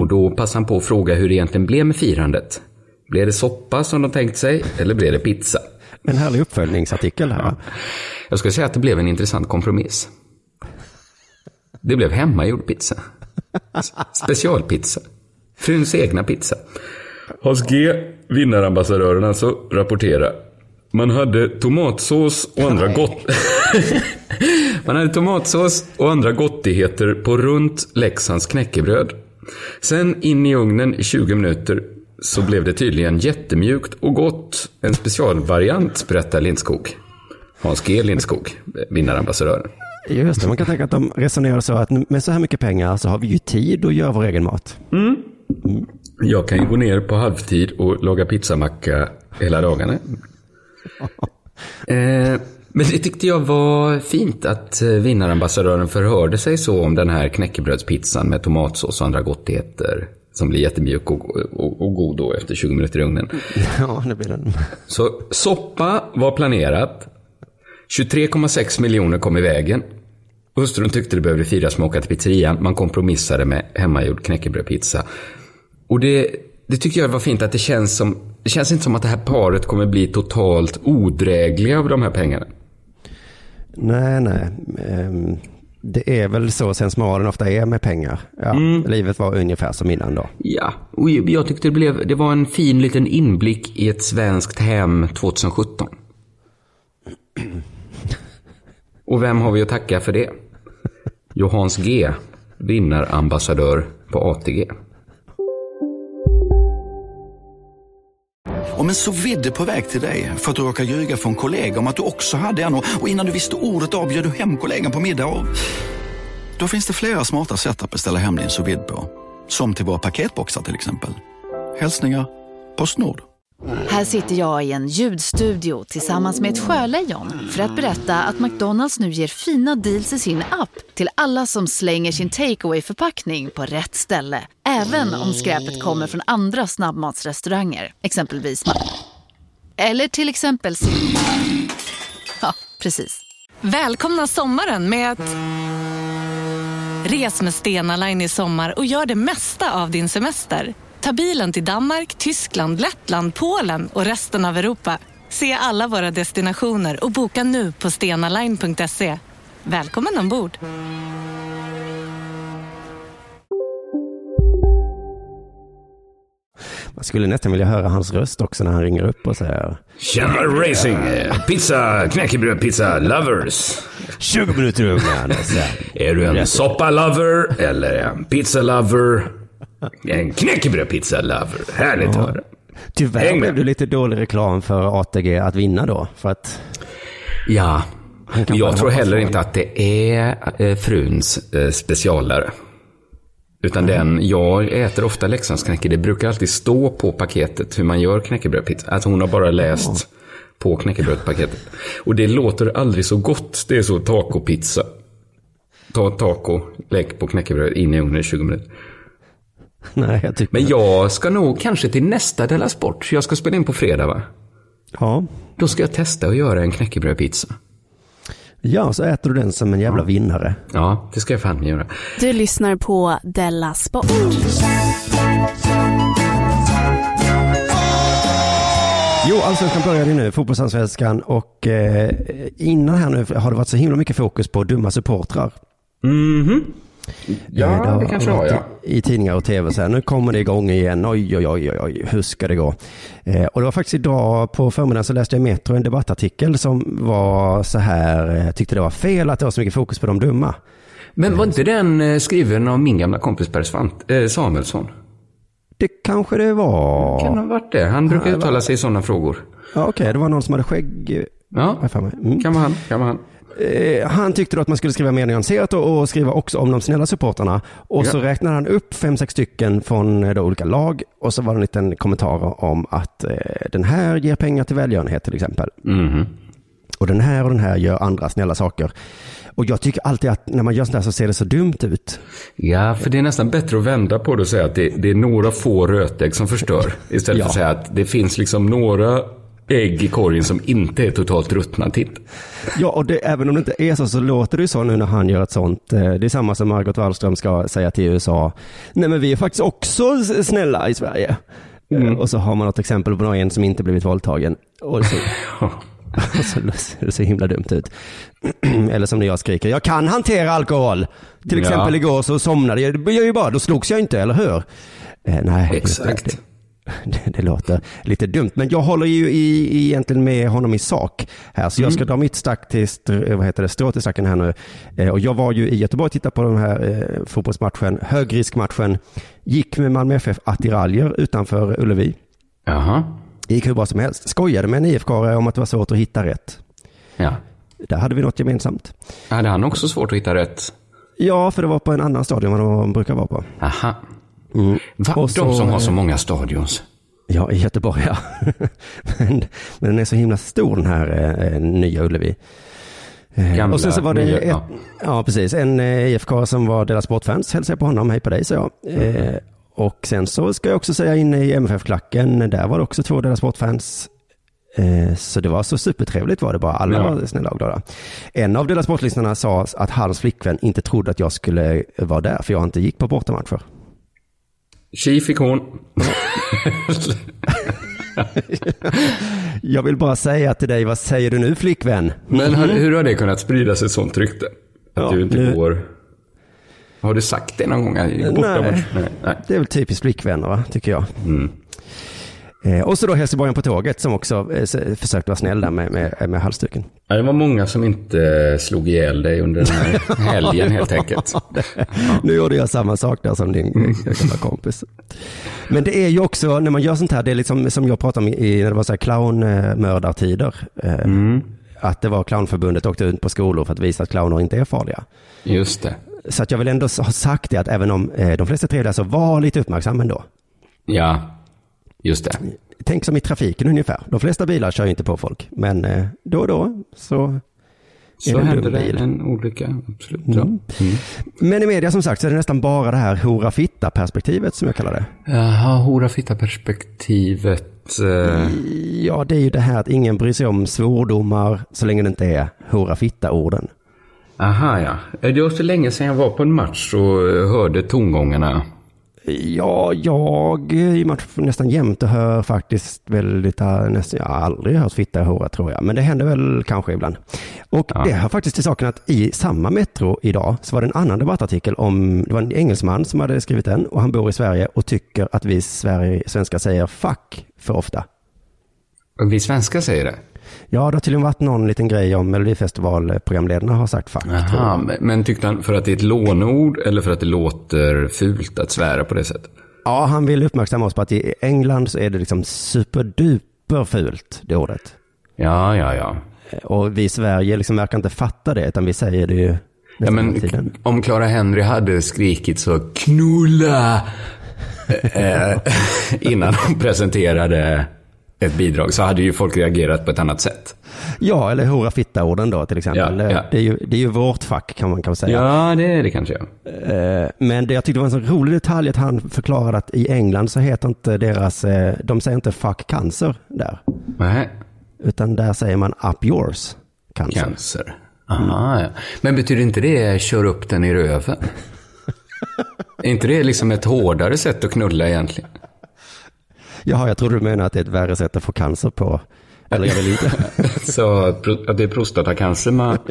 Och då passade han på att fråga hur det egentligen blev med firandet. Blev det soppa som de tänkt sig, eller blev det pizza? En härlig uppföljningsartikel här. Jag skulle säga att det blev en intressant kompromiss. Det blev hemmagjord pizza. Specialpizza. Fruns egna pizza. Hans G, vinnarambassadören alltså, rapporterar. Man hade tomatsås och andra gott... Man hade tomatsås och andra gottigheter på runt Leksands knäckebröd. Sen in i ugnen i 20 minuter så blev det tydligen jättemjukt och gott. En specialvariant, berättar Lindskog. Hans G Lindskog, vinnarambassadören. Just det, man kan tänka att de resonerar så att med så här mycket pengar så har vi ju tid att göra vår egen mat. Jag kan ju gå ner på halvtid och laga pizzamacka hela dagarna. Eh, men det tyckte jag var fint att eh, vinnarambassadören förhörde sig så om den här knäckebrödspizzan med tomatsås och andra gottigheter. Som blir jättemjuk och, och, och god då efter 20 minuter i ugnen. Ja, det blir den. Så soppa var planerat. 23,6 miljoner kom i vägen. Hustrun tyckte det behövde firas med att åka till pizzerian. Man kompromissade med hemmagjord knäckebrödpizza. Och det, det tycker jag var fint att det känns som... Det känns inte som att det här paret kommer bli totalt odrägliga av de här pengarna. Nej, nej. Ehm, Det är väl så sensmoralen ofta är med pengar. Ja, Livet var ungefär som innan då. Ja, och jag tyckte det, blev, det var en fin liten inblick i ett svenskt hem 2017. Och vem har vi att tacka för det? Johans G, vinnarambassadör på ATG. Om en så vidde på väg till dig för att du råkar ljuga från kollega om att du också hade en och innan du visste ordet av bjöd du hem kollegan på middag och... Då finns det flera smarta sätt att beställa hem din sous vide på. Som till våra paketboxar till exempel. Hälsningar Postnord. Här sitter jag i en ljudstudio tillsammans med ett sjölejon för att berätta att McDonalds nu ger fina deals i sin app till alla som slänger sin takeaway förpackning på rätt ställe. Även om skräpet kommer från andra snabbmatsrestauranger, exempelvis Eller till exempel Ja, precis. Välkomna sommaren med att... Res med Stena Line i sommar och gör det mesta av din semester. Ta bilen till Danmark, Tyskland, Lettland, Polen och resten av Europa. Se alla våra destinationer och boka nu på stenaline.se. Välkommen ombord! Man skulle nästan vilja höra hans röst också när han ringer upp och säger Tjena racing! Pizza, knäckebröd, pizza, lovers. 20 minuter sen- Är du en soppa-lover eller en pizza-lover? En knäckebrödpizza-lover. Härligt att höra. Tyvärr blev det lite dålig reklam för ATG att vinna då. För att Ja, jag tror heller inte att det är eh, fruns eh, specialare. Utan den, jag äter ofta Leksandsknäcke. Det brukar alltid stå på paketet hur man gör knäckebrödpizza. Alltså hon har bara läst på knäckebrödpaketet. Och det låter aldrig så gott. Det är så tacopizza. Ta taco, lägg på knäckebröd, in i ugnen i 20 minuter. nej, jag tycker... Men jag ska nog kanske till nästa Della Sport. Jag ska spela in på fredag va? Ja. Då ska jag testa att göra en knäckebrödpizza. Ja, så äter du den som en jävla vinnare. Ja, det ska jag fan göra. Du lyssnar på Della Sport. Jo, allsvenskan började ju nu, fotbollsallsvenskan och eh, innan här nu har det varit så himla mycket fokus på dumma supportrar. Mhm. Eh, Ja, har det kanske har jag. I, I tidningar och tv så här, nu kommer det igång igen, oj oj oj oj, hur ska det gå? Eh, och det var faktiskt idag på förmiddagen så läste jag i Metro en debattartikel som var så här, eh, tyckte det var fel att det var så mycket fokus på de dumma. Men var inte den eh, skriven av min gamla kompis Per Svant, eh, Samuelsson? Det kanske det var. Kan ha varit det. Han brukar det uttala sig i sådana frågor. Ja, Okej, det var någon som hade skägg. eh, Ja. Mm. kan vara han. Kan vara han. Eh, han tyckte då att man skulle skriva mer nyanserat och, och skriva också om de snälla supportrarna. Och så Ja. räknade han upp fem, sex stycken från eh, då olika lag. Och så var det en liten kommentar om att eh, den här ger pengar till välgörenhet till exempel. Mhm. Och den här och den här gör andra snälla saker. Och jag tycker alltid att när man gör sånt där så ser det så dumt ut. Ja, för det är nästan bättre att vända på det och säga att det, det är några få rötägg som förstör. Istället Ja. för att säga att det finns liksom några ägg i korgen som inte är totalt ruttna. Titt. Ja, och det, även om det inte är så, så låter det ju så nu när han gör ett sånt. eh, Det är samma som Margot Wallström ska säga till USA. Nej, men vi är faktiskt också snälla i Sverige. Eh, Och så har man något exempel på någon som inte blivit våldtagen. Och så, och så ser det så himla dumt ut. Eller som när jag skriker, jag kan hantera alkohol. Till Ja. exempel igår så somnade jag, gör ju bara, då slogs jag inte, eller hur? Eh, nej. Exakt. Det, det låter lite dumt, men jag håller ju i, egentligen med honom i sak här, så jag ska dra mitt stack till, str- vad heter det, strå till stacken här nu. Eh, och jag var ju i Göteborg och tittade på den här eh, fotbollsmatchen, högriskmatchen, gick med Malmö FF attiraljer utanför Ullevi. Jaha. Gick hur bra som helst. Skojade med en IFK om att det var svårt att hitta rätt. Ja. Där hade vi något gemensamt. Hade han också svårt att hitta rätt? Ja, för det var på en annan stadion än vad de brukar vara på. Aha. Mm. Va? Och De så, som har så eh, många stadions. Ja, i Göteborg ja. men, men den är så himla stor den här eh, nya Ullevi. Eh, Gamla, och sen så var det nya, ett, ja. ja. precis, en eh, IFK som var deras sportfans, hälsade på honom, hej på dig, så jag. Eh, och sen så ska jag också säga in i MFF-klacken, där var det också två deras sportfans. Eh, så det var så supertrevligt var det bara, alla Ja. var snälla och glada. En av deras sportlyssnarna sa att hans flickvän inte trodde att jag skulle vara där, för jag inte gick på bortamatcher. Tji fick hon. Jag vill bara säga till dig, vad säger du nu flickvän? Men har, hur har det kunnat sprida sig ett sånt rykte? Att Ja, du inte nu- går... Har du sagt det någon gång? Nej. Nej. Nej. Nej. Det är väl typiskt flickvänner, va? tycker jag. Mm. Eh, och så då Helsingborgen på tåget som också eh, försökte vara snäll där med, med, med halsduken. Ja, det var många som inte slog ihjäl dig under den här helgen helt enkelt. Nu gjorde jag samma sak där som din Mm. eh, gamla kompis. Men det är ju också, när man gör sånt här, det är liksom som jag pratade om i, när det var så här clownmördartider. Eh, Mm. Att det var clownförbundet åkte ut på skolor för att visa att clowner inte är farliga. Just det. Så att jag vill ändå ha sagt det att även om eh, de flesta är trevliga så var lite uppmärksam ändå. Ja, just det. Tänk som i trafiken ungefär. De flesta bilar kör ju inte på folk, men eh, då och då så är Så det en hände dum det en olycka. Absolut. Ja. Mm. Men i media som sagt så är det nästan bara det här hora fitta perspektivet som jag kallar det. Jaha, hora fitta perspektivet. Eh, Ja, det är ju det här att ingen bryr sig om svordomar så länge det inte är hora fitta orden. aha, ja. Det var så länge sedan jag var på en match och hörde tongångarna. Ja, jag är i match nästan jämt och hör faktiskt väldigt, äh, nästan, jag har aldrig hört fitta och hora tror jag, men det händer väl kanske ibland. Och Ja. det hör faktiskt till saken att i samma Metro idag så var det en annan debattartikel om, det var en engelsman som hade skrivit den och han bor i Sverige och tycker att vi Sverige, svenskar säger fuck för ofta. Vi svenskar säger det. Ja, det har tydligen varit någon liten grej om Melodifestivalprogramledarna har sagt fuck. Aha, men, tyckte han för att det är ett lånord eller för att det låter fult att svära på det sättet? Ja, han vill uppmärksamma oss på att i England så är det liksom superduper fult, det ordet. Ja, ja, ja. Och vi i Sverige liksom verkar inte fatta det, utan vi säger det ju Ja, men tiden. om Clara Henry hade skrikit så knulla eh, innan hon presenterade ett bidrag så hade ju folk reagerat på ett annat sätt. Ja, eller hora fitta-orden då till exempel. Ja, ja. Det, är ju, det är ju vårt fack kan man kanske säga. Ja, det är det kanske. Eh, Men det jag tyckte var en så rolig detalj att han förklarade att i England så heter inte deras, eh, de säger inte fuck cancer där. Nej. Utan där säger man up yours cancer. Cancer. Aha, ja. Men betyder inte det kör upp den i röven? är inte det liksom ett hårdare sätt att knulla egentligen? Jaha, jag trodde du menade att det är ett värre sätt att få cancer på. Eller jag vill inte. Så det är prostatacancer man...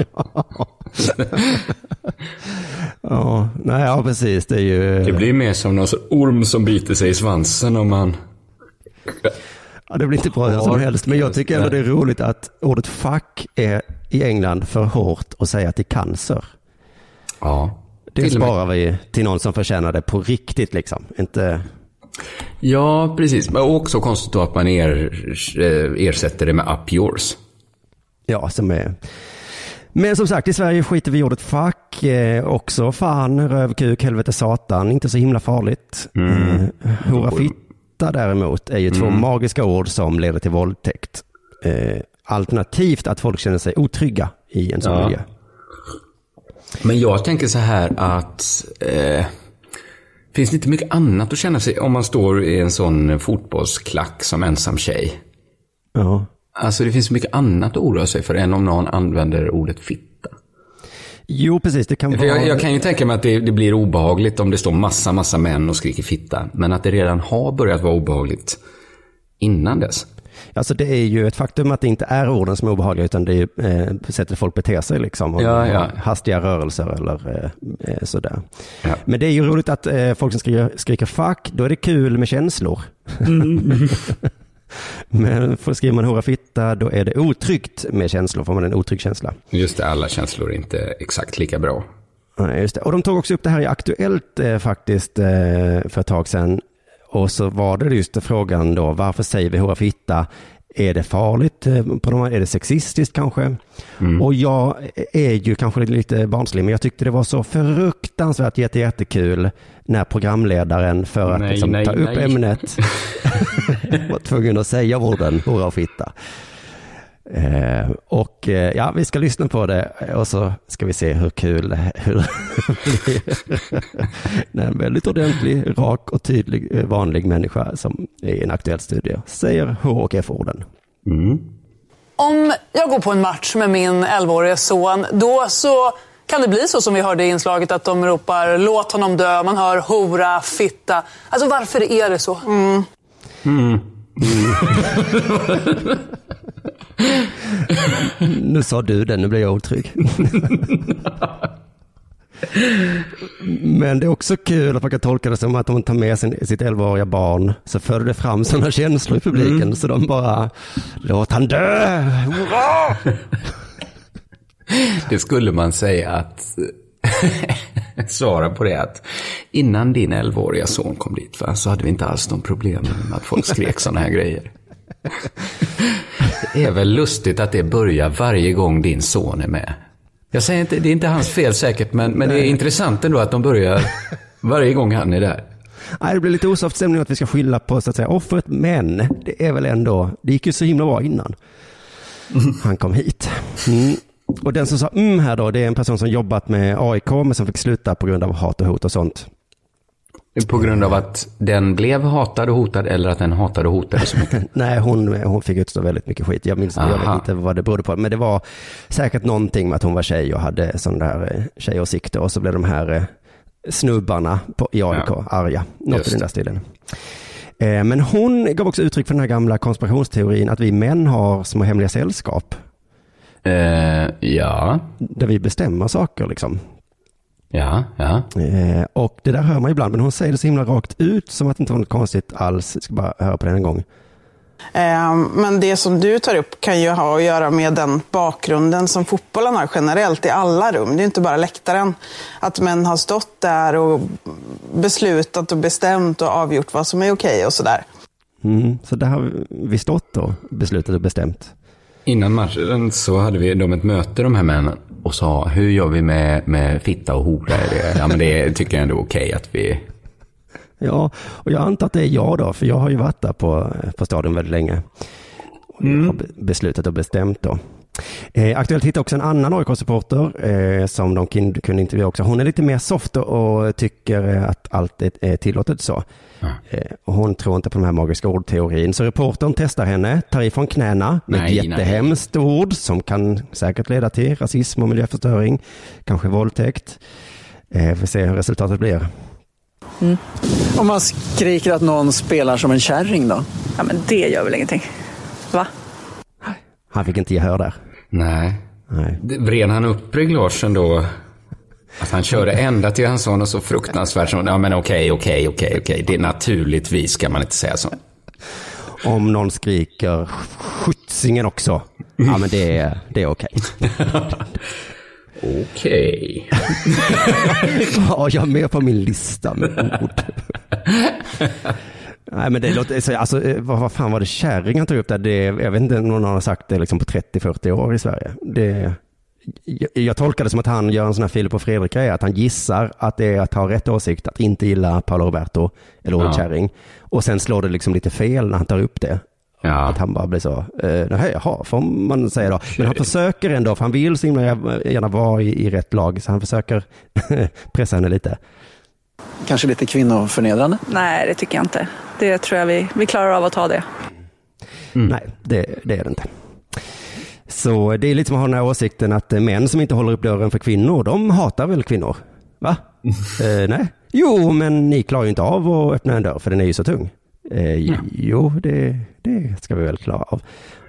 ja, nej, ja, precis. Det är ju... Det blir mer som någon orm som biter sig i svansen om man... Ja, det blir inte bra hur som helst. Men jag tycker ändå det är roligt att ordet fuck är i England för hårt att säga till cancer. Ja. Det sparar vi till någon som förtjänar det på riktigt liksom. Inte... Ja, precis. Men också konstigt då att man er, eh, ersätter det med up yours. Ja, som är... Men som sagt, i Sverige skiter vi i ordet fuck. Eh, också fan, röv, kuk, helvete, satan. Inte så himla farligt. Mm. Eh, hora, fitta däremot är ju två Mm. magiska ord som leder till våldtäkt. Eh, alternativt att folk känner sig otrygga i en sån Ja. miljö. Men jag tänker så här att... Eh, finns det inte mycket annat att känna sig om man står i en sån fotbollsklack som ensam tjej? Ja. Alltså det finns mycket annat att oroa sig för än om någon använder ordet fitta. Jo, precis. Det kan vara... jag, jag kan ju tänka mig att det, det blir obehagligt om det står massa, massa män och skriker fitta. Men att det redan har börjat vara obehagligt innan dess. Alltså det är ju ett faktum att det inte är orden som är obehagliga utan det är eh, sättet folk beter sig liksom. Om Ja, ja. Hastiga rörelser eller eh, eh, sådär. Men det är ju roligt att eh, folk som skriker, skriker fuck, då är det kul med känslor. Men för skriver man hora fitta, då är det otryggt med känslor, får man en otrygg känsla. Just det, alla känslor är inte exakt lika bra. Ja, just det. Och de tog också upp det här i Aktuellt eh, faktiskt eh, för ett tag sedan. Och så var det just frågan då, varför säger vi hora fitta? Är det farligt? eh, På de, är det sexistiskt kanske? Och jag är ju kanske lite barnslig, men jag tyckte det var så fruktansvärt jätte, jättekul när programledaren för att Nej, liksom, nej, ta upp nej. ämnet var tvungen att säga orden hora och fitta. Eh, och eh, ja, vi ska lyssna på det och så ska vi se hur kul det här- hur det blir. En väldigt ordentlig, rak och tydlig eh, vanlig människa som är i en aktuell studie säger H och F-orden. Om jag går på en match med min 11-årige son, då så kan det bli så som vi hörde i inslaget att de ropar låt honom dö, man hör hora, fitta. Alltså varför är det så? Mm. Nu sa du det, nu blir jag otrygg. Men det är också kul att man kan tolka det som att om man tar med sin, sitt 11-åriga barn så för det fram sådana känslor i publiken så de bara låt han dö! Hurra! Det skulle man säga att svara på det att innan din 11-åriga son kom dit va, så hade vi inte alls de problemen med att folk skrek sådana här grejer. Det är väl lustigt att det börjar varje gång din son är med. Jag säger inte, det är inte hans fel säkert, men, men det är intressant ändå att de börjar varje gång han är där. Nej, det blir lite osoft stämning att vi ska skylla på så att säga offret, men det är väl ändå, det gick ju så himla bra innan han kom hit. Mm. Och den som sa mm här då, det är en person som jobbat med AIK men som fick sluta på grund av hat och hot och sånt. På grund av att den blev hatad och hotad eller att den hatade och hotade så mycket. Nej, hon, hon fick utstå väldigt mycket skit. Jag minns jag vet inte vad det berodde på. Men det var säkert någonting med att hon var tjej och hade sån där eh, tjejåsikter. Och så blev de här eh, snubbarna på, i AIK Ja. arga. Något Just i den där stilen. Eh, Men hon gav också uttryck för den här gamla konspirationsteorin att vi män har små hemliga sällskap. Eh, ja. Där vi bestämmer saker liksom. Ja, ja. Eh, Och det där hör man ibland, men hon säger det så himla rakt ut som att det inte var något konstigt alls. Jag ska bara höra på den en gång. Eh, Men det som du tar upp kan ju ha att göra med den bakgrunden som fotbollen har generellt i alla rum. Det är inte bara läktaren. Att män har stått där och beslutat och bestämt och avgjort vad som är okej och sådär. Mm, så där har vi stått då, beslutat och bestämt. Innan matchen så hade vi de ett möte de här männen och sa hur gör vi med, med fitta och hora? Ja men det tycker jag ändå är okej att vi... Ja, och jag antar att det är jag då, för jag har ju varit där på, på stadion väldigt länge. Och jag har be- beslutat och bestämt då. Eh, Aktuellt hittade också en annan AIK-supporter eh, som de kunde intervjua också. Hon är lite mer soft och, tycker eh, att allt är, tillåtet så. Eh, och hon tror inte på den här magiska ordteorin. Så reportern testar henne, tar ifrån knäna med Nej, ett jättehemskt ord som kan säkert leda till rasism och miljöförstöring, kanske våldtäkt. Eh, får se hur resultatet blir. Om man skriker att någon spelar som en kärring då? Ja, men det gör väl ingenting? Va? Han fick inte gehör där. Nej. Nej. Vred han upp reglagen då? Att han körde ända till han sa något så fruktansvärt som, ja men okej, okej, okej, okej. Det är naturligtvis ska man inte säga så. Om någon skriker skjutsingen också, ja men det är, det är okej. Okej. Ja, jag är med på min lista med ord. Nej men det låter, så- alltså, eh, vad, vad fan var det kärring han tog upp där? Det, jag vet inte om någon har sagt det liksom på 30-40 år i Sverige. Det, jag, jag tolkar det som att han gör en sån här Filip och Fredrik-grej, att han gissar att det är att ha rätt åsikt, att inte gilla Paolo Roberto eller ordet Ja. kärring. Och sen slår det liksom lite fel när han tar upp det. Att han bara blir så, eh, nej, jaha, får man säga då. Men han försöker ändå, för han vill så himla gärna vara i, i rätt lag, så han försöker pressa henne lite. Kanske lite kvinnoförnedrande? Nej, det tycker jag inte. Det tror jag vi, vi klarar av att ta det. Nej, det, det är det inte. Så det är lite som att ha den här åsikten att män som inte håller upp dörren för kvinnor, de hatar väl kvinnor? Va? eh, nej. Jo, men ni klarar ju inte av att öppna en dörr för den är ju så tung. Eh, Jo, det, det ska vi väl klara av.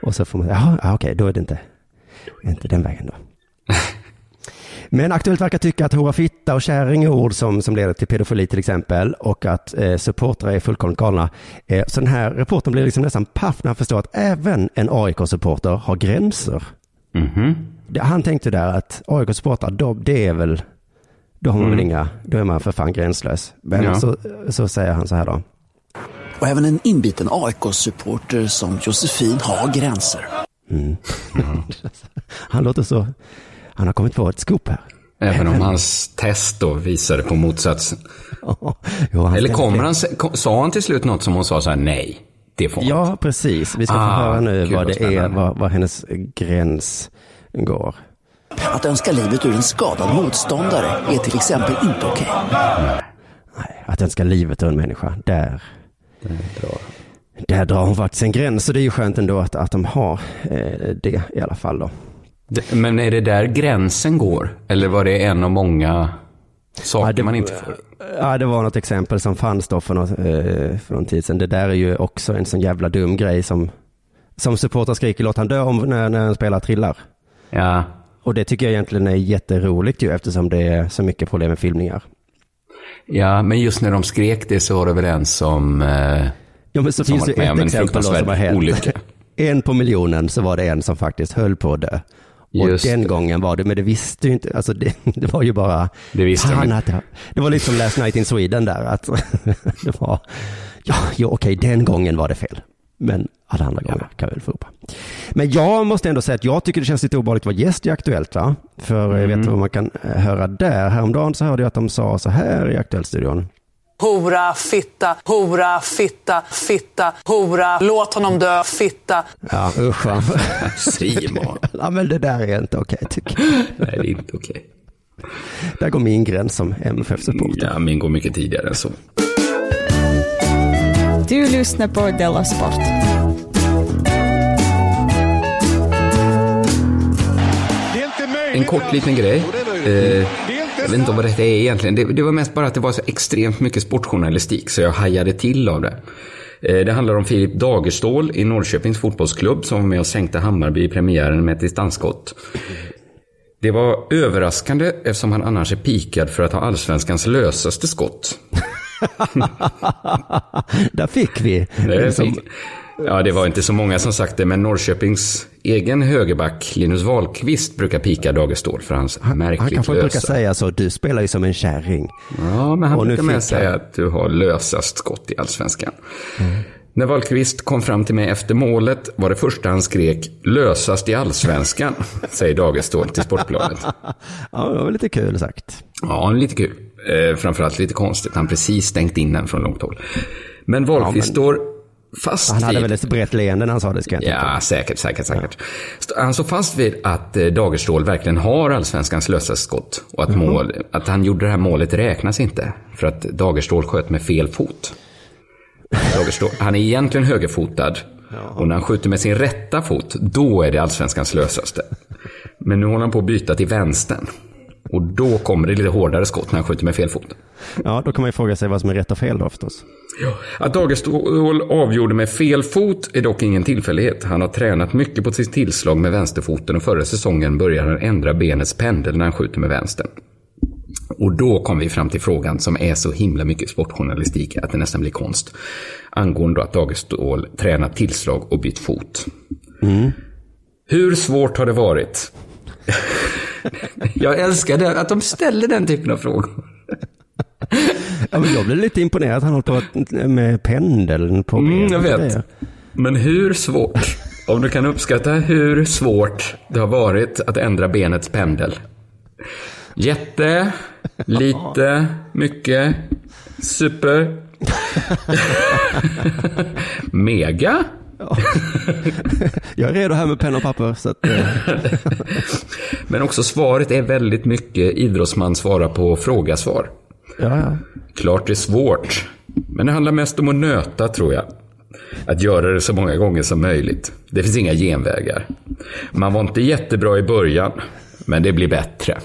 Och så får man, jaha, ja, okej, då är det inte, inte den vägen då. Men Aktuellt verkar tycka att hora fitta och kärring är ord som, som leder till pedofili till exempel och att eh, supportrar är fullkomligt galna. Eh, så den här reportern blir liksom nästan paff när han förstår att även en AIK-supporter har gränser. Det, han tänkte där att AIK-supportrar, de- det är väl, då har man väl Mm. inga, då är man för fan gränslös. Men Ja. så, så säger han så här då. Och även en inbiten AIK-supporter som Josefin har gränser. Mm. han låter så, han har kommit på ett scoop här. Även om hans test då visade på motsatsen. Jo, han Eller kommer han, sa han till slut något som hon sa så här, nej, det får Ja, precis. Vi ska få Ah, höra nu vad det är, vad, vad hennes gräns går. Att önska livet ur en skadad motståndare är till exempel inte okej. Att önska livet ur en människa, där, där drar hon faktiskt en gräns. Så det är ju skönt ändå att, att de har eh, det i alla fall då. Det- Men är det där gränsen går? Eller var det en av många saker man inte får? Ja, det var något exempel som fanns då för, något, eh, för någon tid sedan. Det där är ju också en sån jävla dum grej som, som supportrar skriker låt han dö om när, när en spelare trillar. Ja. Och det tycker jag egentligen är jätteroligt ju eftersom det är så mycket problem med filmningar. Ja, men just när de skrek det så var det väl en som... Eh, Ja, men så finns det ett exempel då som har hänt. olycka. En på miljonen så var det en som faktiskt höll på att dö. Och Just den gången var det, men det visste ju inte, alltså det, det var ju bara... Det visste Fan att det, det var lite som Last Night in Sweden där, att det var, ja, ja okej, den gången var det fel. Men alla andra gånger kan vi väl få upp. Men jag måste ändå säga att jag tycker det känns lite obehagligt att vara gäst i Aktuellt, va? För jag vet Mm. vad man kan eh, höra där. Häromdagen så hörde jag att de sa så här i Aktuellt-studion. Hora, fitta, hora, fitta, fitta, hora, låt honom dö, fitta. Ja, usch va? Simon. ja, men det där är inte okej tycker jag. Nej, det är inte okej. Där går min gräns som MFF-supporter. Ja, min går mycket tidigare än så. Du lyssnar på Della Sport. En kort liten grej. Eh, jag vet inte vad detta är egentligen. Det, det var mest bara att det var så extremt mycket sportjournalistik så jag hajade till av det. Eh, det handlar om Filip Dagerstål i Norrköpings fotbollsklubb som var med och sänkte Hammarby i premiären med ett distansskott. Det var överraskande eftersom han annars är pikad för att ha allsvenskans lösaste skott. Där fick vi. Det Som- fick- Ja, det var inte så många som sagt det, men Norrköpings egen högerback Linus Wahlqvist brukar pika Dagestål för hans märkligt Han kanske brukar säga så, du spelar ju som en kärring. Ja, men han Och brukar med säga han- att du har lösast skott i allsvenskan. När Wahlqvist kom fram till mig efter målet var det första han skrek lösast i allsvenskan, säger Dagestål till Sportbladet. Ja, det var lite kul sagt. Ja, lite kul. Eh, framförallt lite konstigt. Han precis stängt in den från långt håll. Men Wahlqvist Ja, men- står fast Han hade vid... väl ett brett leende när han sa det, ska jag. Ja, säkert, säkert, säkert. St- Han står fast vid att eh, Dagerstål verkligen har allsvenskans lösaste skott. Och att, mål, att han gjorde det här målet räknas inte. För att Dagerstål sköt med fel fot. Dagerstål, han är egentligen högerfotad. Och när han skjuter med sin rätta fot, då är det allsvenskans lösaste. Men nu håller han på att byta till vänstern. Och då kommer det lite hårdare skott när han skjuter med fel fot. Ja, då kan man ju fråga sig vad som är rätt och fel då förstås. Att Dagestål avgjorde med fel fot är dock ingen tillfällighet. Han har tränat mycket på sitt tillslag med vänsterfoten och förra säsongen började han ändra benets pendel när han skjuter med vänstern. Och då kom vi fram till frågan som är så himla mycket sportjournalistik att det nästan blir konst. Angående att Dagestål tränat tillslag och bytt fot. Hur svårt har det varit? Jag älskar det, att de ställer den typen av frågor. Ja, men jag blev lite imponerad att han håller på med pendeln på Mm, jag vet. Men hur svårt, om du kan uppskatta hur svårt det har varit att ändra benets pendel. Jätte, lite, mycket, super, mega. Jag är redo här med penna och papper. Så att, eh, Men också svaret är väldigt mycket idrottsman svarar på fråga-svar. ja, ja. Klart det är svårt, men det handlar mest om att nöta tror jag. Att göra det så många gånger som möjligt. Det finns inga genvägar. Man var inte jättebra i början, men det blir bättre.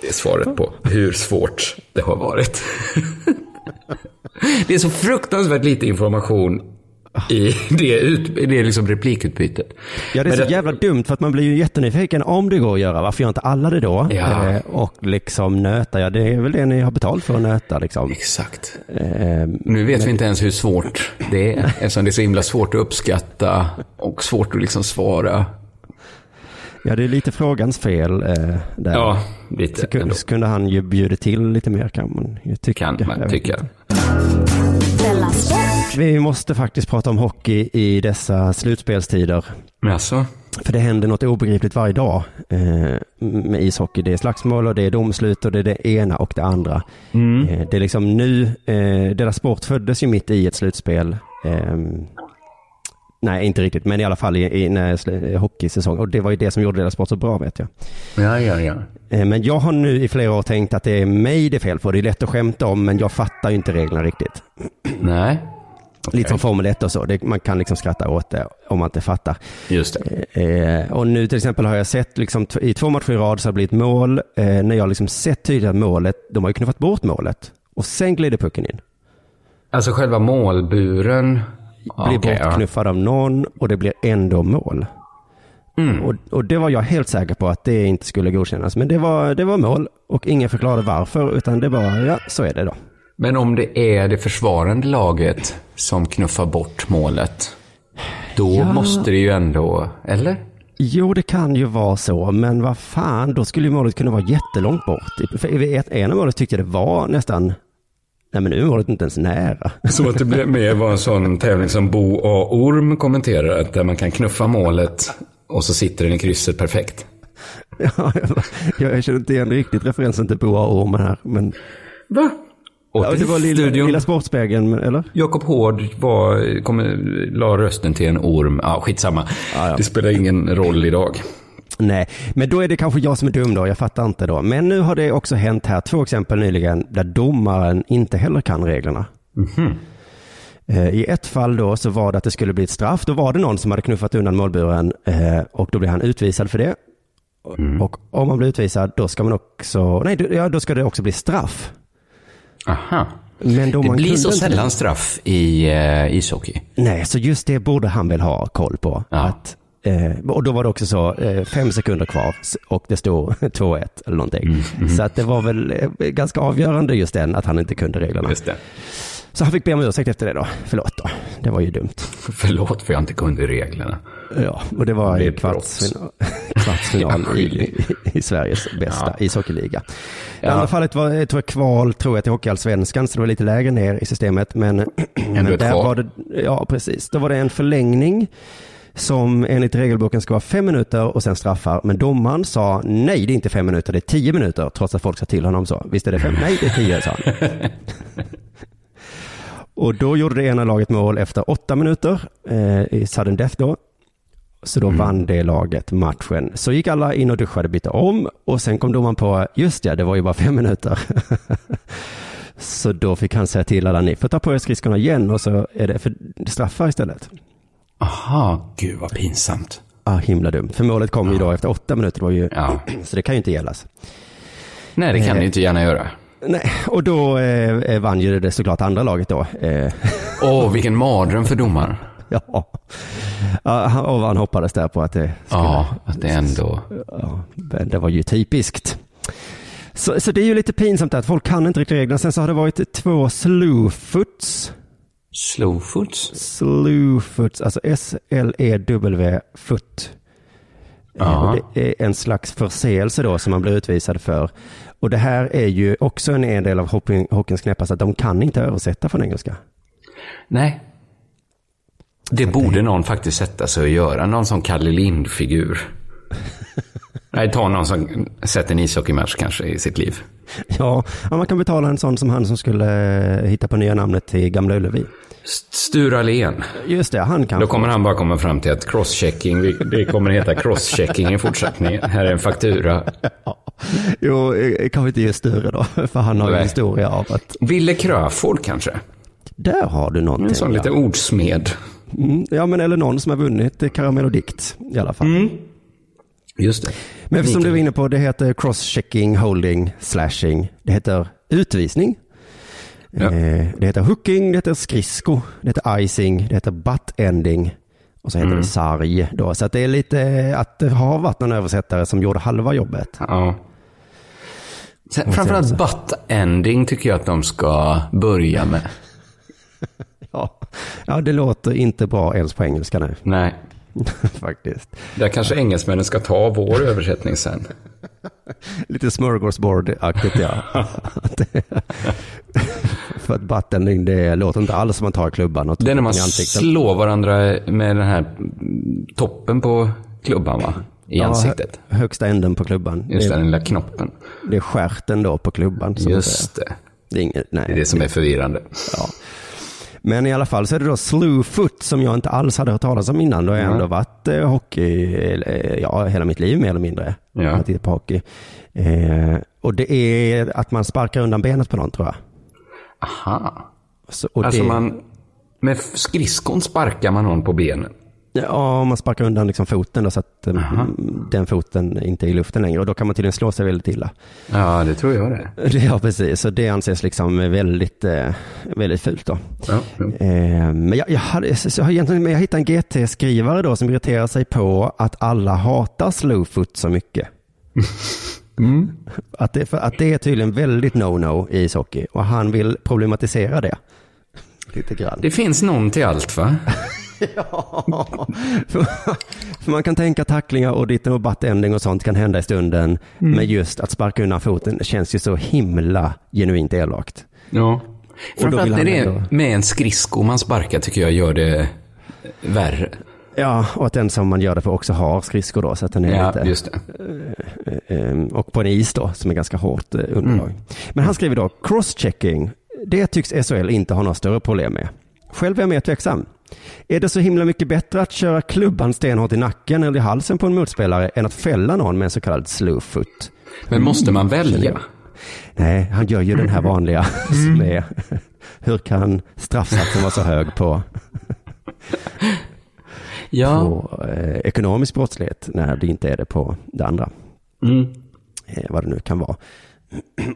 Det är svaret på hur svårt det har varit. Det är så fruktansvärt lite information i det, ut, det liksom replikutbytet. Ja, det är Men så jävla dumt för att man blir ju jättenyfiken om det går att göra. Varför gör inte alla det då? Ja. Eh, och liksom nöta, ja det är väl det ni har betalt för att nöta liksom. Exakt. Eh, Nu vet vi inte ens hur svårt det är, eftersom det är så himla svårt att uppskatta och svårt att liksom svara. ja, det är lite frågans fel eh, där. Ja, lite så, kunde, så kunde han ju bjudit till lite mer kan man ju tycka. Kan man tycka. Vi måste faktiskt prata om hockey i dessa slutspelstider. Alltså, För det händer något obegripligt varje dag eh, med ishockey. Det är slagsmål och det är domslut och det är det ena och det andra. Mm. Eh, det är liksom nu, eh, Dela Sport föddes ju mitt i ett slutspel. Eh, nej, inte riktigt, men i alla fall i, i när hockeysäsong. Och det var ju det som gjorde Dela Sport så bra vet jag. ja, ja, ja. Men jag har nu i flera år tänkt att det är mig det är fel på. Det är lätt att skämta om, men jag fattar ju inte reglerna riktigt. Nej. Lite som Formel 1 och så. Det, man kan liksom skratta åt det om man inte fattar. Just det. Eh, och nu till exempel har jag sett liksom, i två matcher i rad så har det blivit mål. Eh, när jag liksom sett tydligt att målet, de har ju knuffat bort målet. Och sen glider pucken in. Alltså själva målburen. Blir ja. bortknuffad av någon och det blir ändå mål. Mm. Och, och det var jag helt säker på att det inte skulle godkännas. Men det var, det var mål och ingen förklarade varför utan det var, ja så är det då. Men om det är det försvarande laget som knuffar bort målet, då Ja. måste det ju ändå, eller? Jo, det kan ju vara så, men vad fan, då skulle ju målet kunna vara jättelångt bort. För i ett- ena målet tyckte jag det var nästan, nej men nu är målet inte ens nära. Som att det blev med var en sån tävling som Bo A. Orm kommenterar, att där man kan knuffa målet och så sitter den i krysset perfekt. Ja, jag, jag känner inte igen riktigt referensen till Boa Ormen här, men... Va? Ja, det var lilla, lilla Sportspegeln, eller? Jakob Hård var, kom, la rösten till en orm. Ja, skitsamma. Det spelar ingen roll idag. Nej, men då är det kanske jag som är dum då, jag fattar inte då. Men nu har det också hänt här två exempel nyligen där domaren inte heller kan reglerna. Eh, I ett fall då så var det att det skulle bli ett straff. Då var det någon som hade knuffat undan målburen eh, och då blev han utvisad för det. Och om man blir utvisad då ska man också, nej ja, då ska det också bli straff. Aha. Men Det domaren blir så sällan straff i eh, ishockey. Nej, så just det borde han väl ha koll på. Att, eh, och då var det också så, eh, fem sekunder kvar och det stod 2-1 eller någonting. Så att det var väl eh, ganska avgörande just den, att han inte kunde reglerna. Just det. Så han fick be om ursäkt efter det då. Förlåt då. det var ju dumt. Förlåt för jag inte kunde reglerna. Ja, och det var i kvartsfinal, kvartsfinal i, i, i Sveriges bästa Ja. ishockeyliga. Det Ja. andra fallet var jag tror jag, kval, tror jag, till Hockeyallsvenskan, så det var lite lägre ner i systemet. Men, men där kval. var det, ja precis, då var det en förlängning som enligt regelboken ska vara fem minuter och sen straffar. Men domaren sa nej, det är inte fem minuter, det är tio minuter, trots att folk sa till honom så. Visst är det fem? Nej, det är tio, sa han. Och då gjorde det ena laget mål efter åtta minuter eh, i sudden death då. Så då vann det laget matchen. Så gick alla in och duschade, bytte om och sen kom domaren på, just ja, det var ju bara fem minuter. så då fick han säga till alla, ni får ta på er skridskorna igen och så är det för straffar istället. Aha, gud vad pinsamt. Ah, himla dumt. För målet kom ju då efter åtta minuter, det var ju, Ja. så det kan ju inte gällas. Nej, det kan Eh. ni inte gärna göra. Nej, och då eh, vann ju det såklart andra laget då. Eh, Åh, vilken mardröm för domaren. ja. och han hoppades där på att det skulle Ja, att det ändå... Ja, det var ju typiskt. Så, så det är ju lite pinsamt att folk kan inte riktigt reglerna. Sen så har det varit två slowfoots. Slowfoots? Slowfoots, alltså S-L-E-W foot. Ja. Eh, Det är en slags förseelse då som man blir utvisad för. Och det här är ju också en, en del av hockey- hockeyns knäppaste, att de kan inte översätta från engelska. Nej. Det borde någon faktiskt sätta sig och göra. Någon sån Kalle Lind-figur. Nej, ta någon som sett en ishockeymatch kanske i sitt liv. Ja, ja, man kan betala en sån som han som skulle eh, hitta på nya namnet till Gamla Ullevi. Sture Allén. Just det, han kan Då kommer han bara komma fram till att crosschecking, det kommer heta crosschecking i fortsättningen. Här är en faktura. Jo, eh, kanske inte just Sture då, för han har Nej. historia av att Ville Crafoord kanske? där har du någonting. En sån lite ordsmed. Mm, ja, men eller någon som har vunnit eh, Karamell och dikt i alla fall. Mm. Just det. Men som du var inne på, det heter cross-checking, holding, slashing. Det heter utvisning. Ja. Eh, Det heter hooking, det heter skridsko, det heter icing, det heter butt-ending och så heter Mm. det sarg. Då. Så att det är lite att det har varit någon översättare som gjorde halva jobbet. Ja. Sen, framförallt butt-ending tycker jag att de ska börja med. Ja. ja, det låter inte bra ens på engelska nu. Nej. Faktiskt. Där kanske engelsmännen ska ta vår översättning sen. Lite smörgåsbord-aktigt ja. För att buttending, det låter inte alls som man tar klubban. Och Det är när man slår varandra med den här toppen på klubban va? I Ja, ansiktet. hö- högsta änden på klubban. Just det, den lilla knoppen. det är stjärten då på klubban. Just det. Det är, inget, nej. Det är det som är förvirrande. Ja. Men i alla fall så är det då slewfoot som jag inte alls hade hört talas om innan. Då har jag ändå varit eh, hockey, eh, ja hela mitt liv mer eller mindre. Ja. Jag har tittat på hockey. Eh, och det är att man sparkar undan benet på någon tror jag. Aha. Så, alltså det, man, med skridskon sparkar man någon på benen. Ja, man sparkar undan liksom foten då, så att eh, den foten inte är i luften längre. Och då kan man tydligen slå sig väldigt illa. Ja, det tror jag det. Ja, precis. Så det anses liksom väldigt, eh, väldigt fult då. Ja, ja. Eh, Men jag, jag, hade, så jag, jag hittade en GT-skrivare då som irriterar sig på att alla hatar slowfoot så mycket. Att, det, att det är tydligen väldigt no-no i ishockey och han vill problematisera det. Lite grann. Det finns någon till allt va? för, för man kan tänka tacklingar och ditten och butt-ending och sånt kan hända i stunden. Mm. Men just att sparka undan foten känns ju så himla genuint elakt. Ja. Framförallt är det ändå- med en skridsko man sparkar tycker jag gör det värre. Ja, och att den som man gör det för också har skridskor då. Så att den är Ja, lite, just det. Eh, eh, och på en is då, som är ganska hårt eh, underlag. Mm. Men han skriver då, crosschecking, det tycks SHL inte ha några större problem med. Själv är jag mer tveksam. Är det så himla mycket bättre att köra klubban stenhårt i nacken eller i halsen på en motspelare än att fälla någon med en så kallad slowfoot? Men måste man välja? Nej, han gör ju den här vanliga som är, hur kan straffsatsen vara så hög på, Ja. på eh, ekonomisk brottslighet när det inte är det på det andra? Mm. eh, vad det nu kan vara.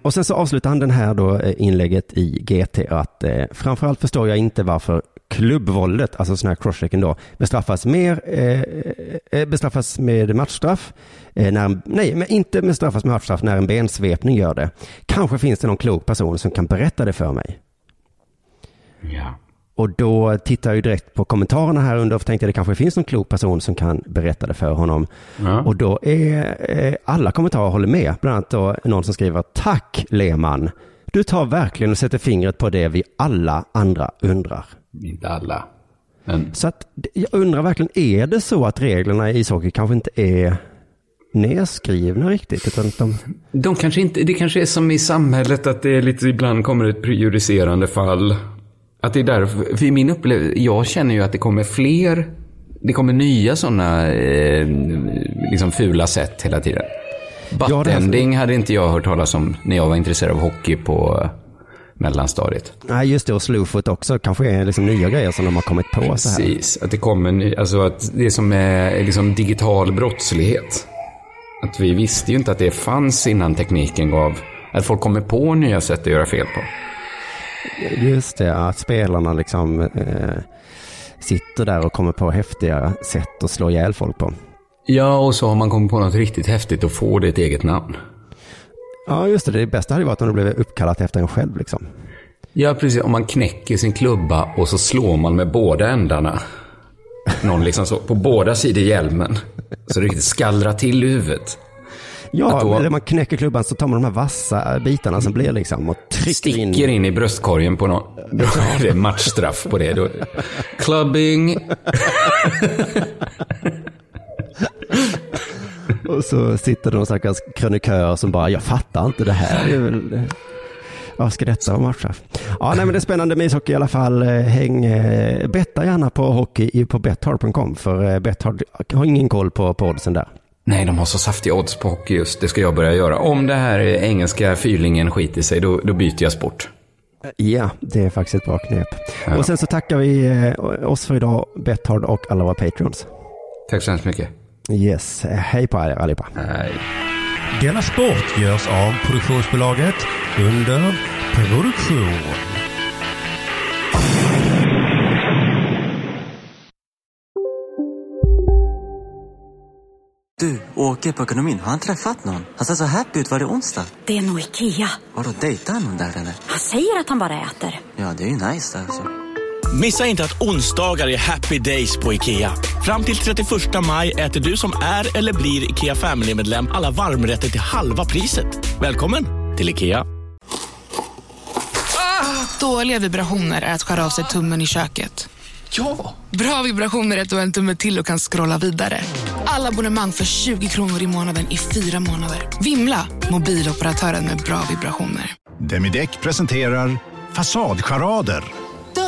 Och sen så avslutar han den här då eh, inlägget i GT att eh, framförallt förstår jag inte varför klubbvåldet, alltså sån här crosschecken då, bestraffas mer, eh, eh, bestraffas med matchstraff, eh, när, nej, men inte med straffas med matchstraff när en bensvepning gör det. Kanske finns det någon klok person som kan berätta det för mig. Ja. Och då tittar jag direkt på kommentarerna här under och tänkte att det kanske finns någon klok person som kan berätta det för honom. Ja. Och då är eh, alla kommentarer håller med. Bland annat då någon som skriver Tack Lehmann. Du tar verkligen och sätter fingret på det vi alla andra undrar. Inte alla. Men... Så att jag undrar verkligen, är det så att reglerna i ishockey kanske inte är nedskrivna riktigt? Utan de... De kanske inte, det kanske är som i samhället att det är lite, ibland kommer ett prejudicerande fall. Att det är därför, för min upplevelse, jag känner ju att det kommer fler, det kommer nya sådana eh, liksom fula sätt hela tiden. Buttending hade inte jag hört talas om när jag var intresserad av hockey på eh, mellanstadiet. Nej, just det. Och slowfoot också kanske är liksom nya grejer som de har kommit på så här. Precis, att det kommer, ny- alltså att det som är liksom digital brottslighet. Att vi visste ju inte att det fanns innan tekniken gav, att folk kommer på nya sätt att göra fel på. Just det, att spelarna liksom eh, sitter där och kommer på häftiga sätt att slå ihjäl folk på. Ja, och så har man kommit på något riktigt häftigt och får det ett eget namn. Ja, just det. Det bästa hade varit om det blev uppkallat efter en själv liksom. Ja, precis. Om man knäcker sin klubba och så slår man med båda ändarna. Någon liksom så, på båda sidor hjälmen. Så det riktigt skallrar till i huvudet. Ja, då- eller man knäcker klubban så tar man de här vassa bitarna som blir liksom och trycker in. Sticker in i bröstkorgen på någon. Då är det matchstraff på det. Då, clubbing. Så sitter det någon stackars krönikör som bara, jag fattar inte det här. Det är väl, vad ska detta vara matchstraff? Ja, nej men det är spännande med ishockey i alla fall. Eh, Häng, eh, betta gärna på hockey på betthard.com för eh, Betthard har ingen koll på, på oddsen där. Nej, de har så saftiga odds på hockey just. Det ska jag börja göra. Om det här engelska fyrlingen skiter sig, då, då byter jag sport. Ja, det är faktiskt ett bra knep. Och sen så tackar vi oss för idag, Betthard och alla våra patrons. Tack så hemskt mycket. Yes, hej på er allihopa. Hej. Denna sport görs av produktionsbolaget under produktion. Du, åker på ekonomin. Har han träffat någon? Han ser så happy ut. Var det onsdag? Det är nog Ikea. Vadå, dejtar han någon där eller? Han säger att han bara äter. Ja, det är ju nice där alltså. Missa inte att onsdagar är happy days på IKEA. Fram till 31 maj äter du som är eller blir IKEA Family-medlem alla varmrätter till halva priset. Välkommen till IKEA. Dåliga vibrationer är att skära av sig tummen i köket. Ja! Bra vibrationer är att du har en tumme till och kan scrolla vidare. Alla abonnemang för 20 kronor i månaden i fyra månader. Vimla! Mobiloperatören med bra vibrationer. Demideck presenterar Fasadcharader.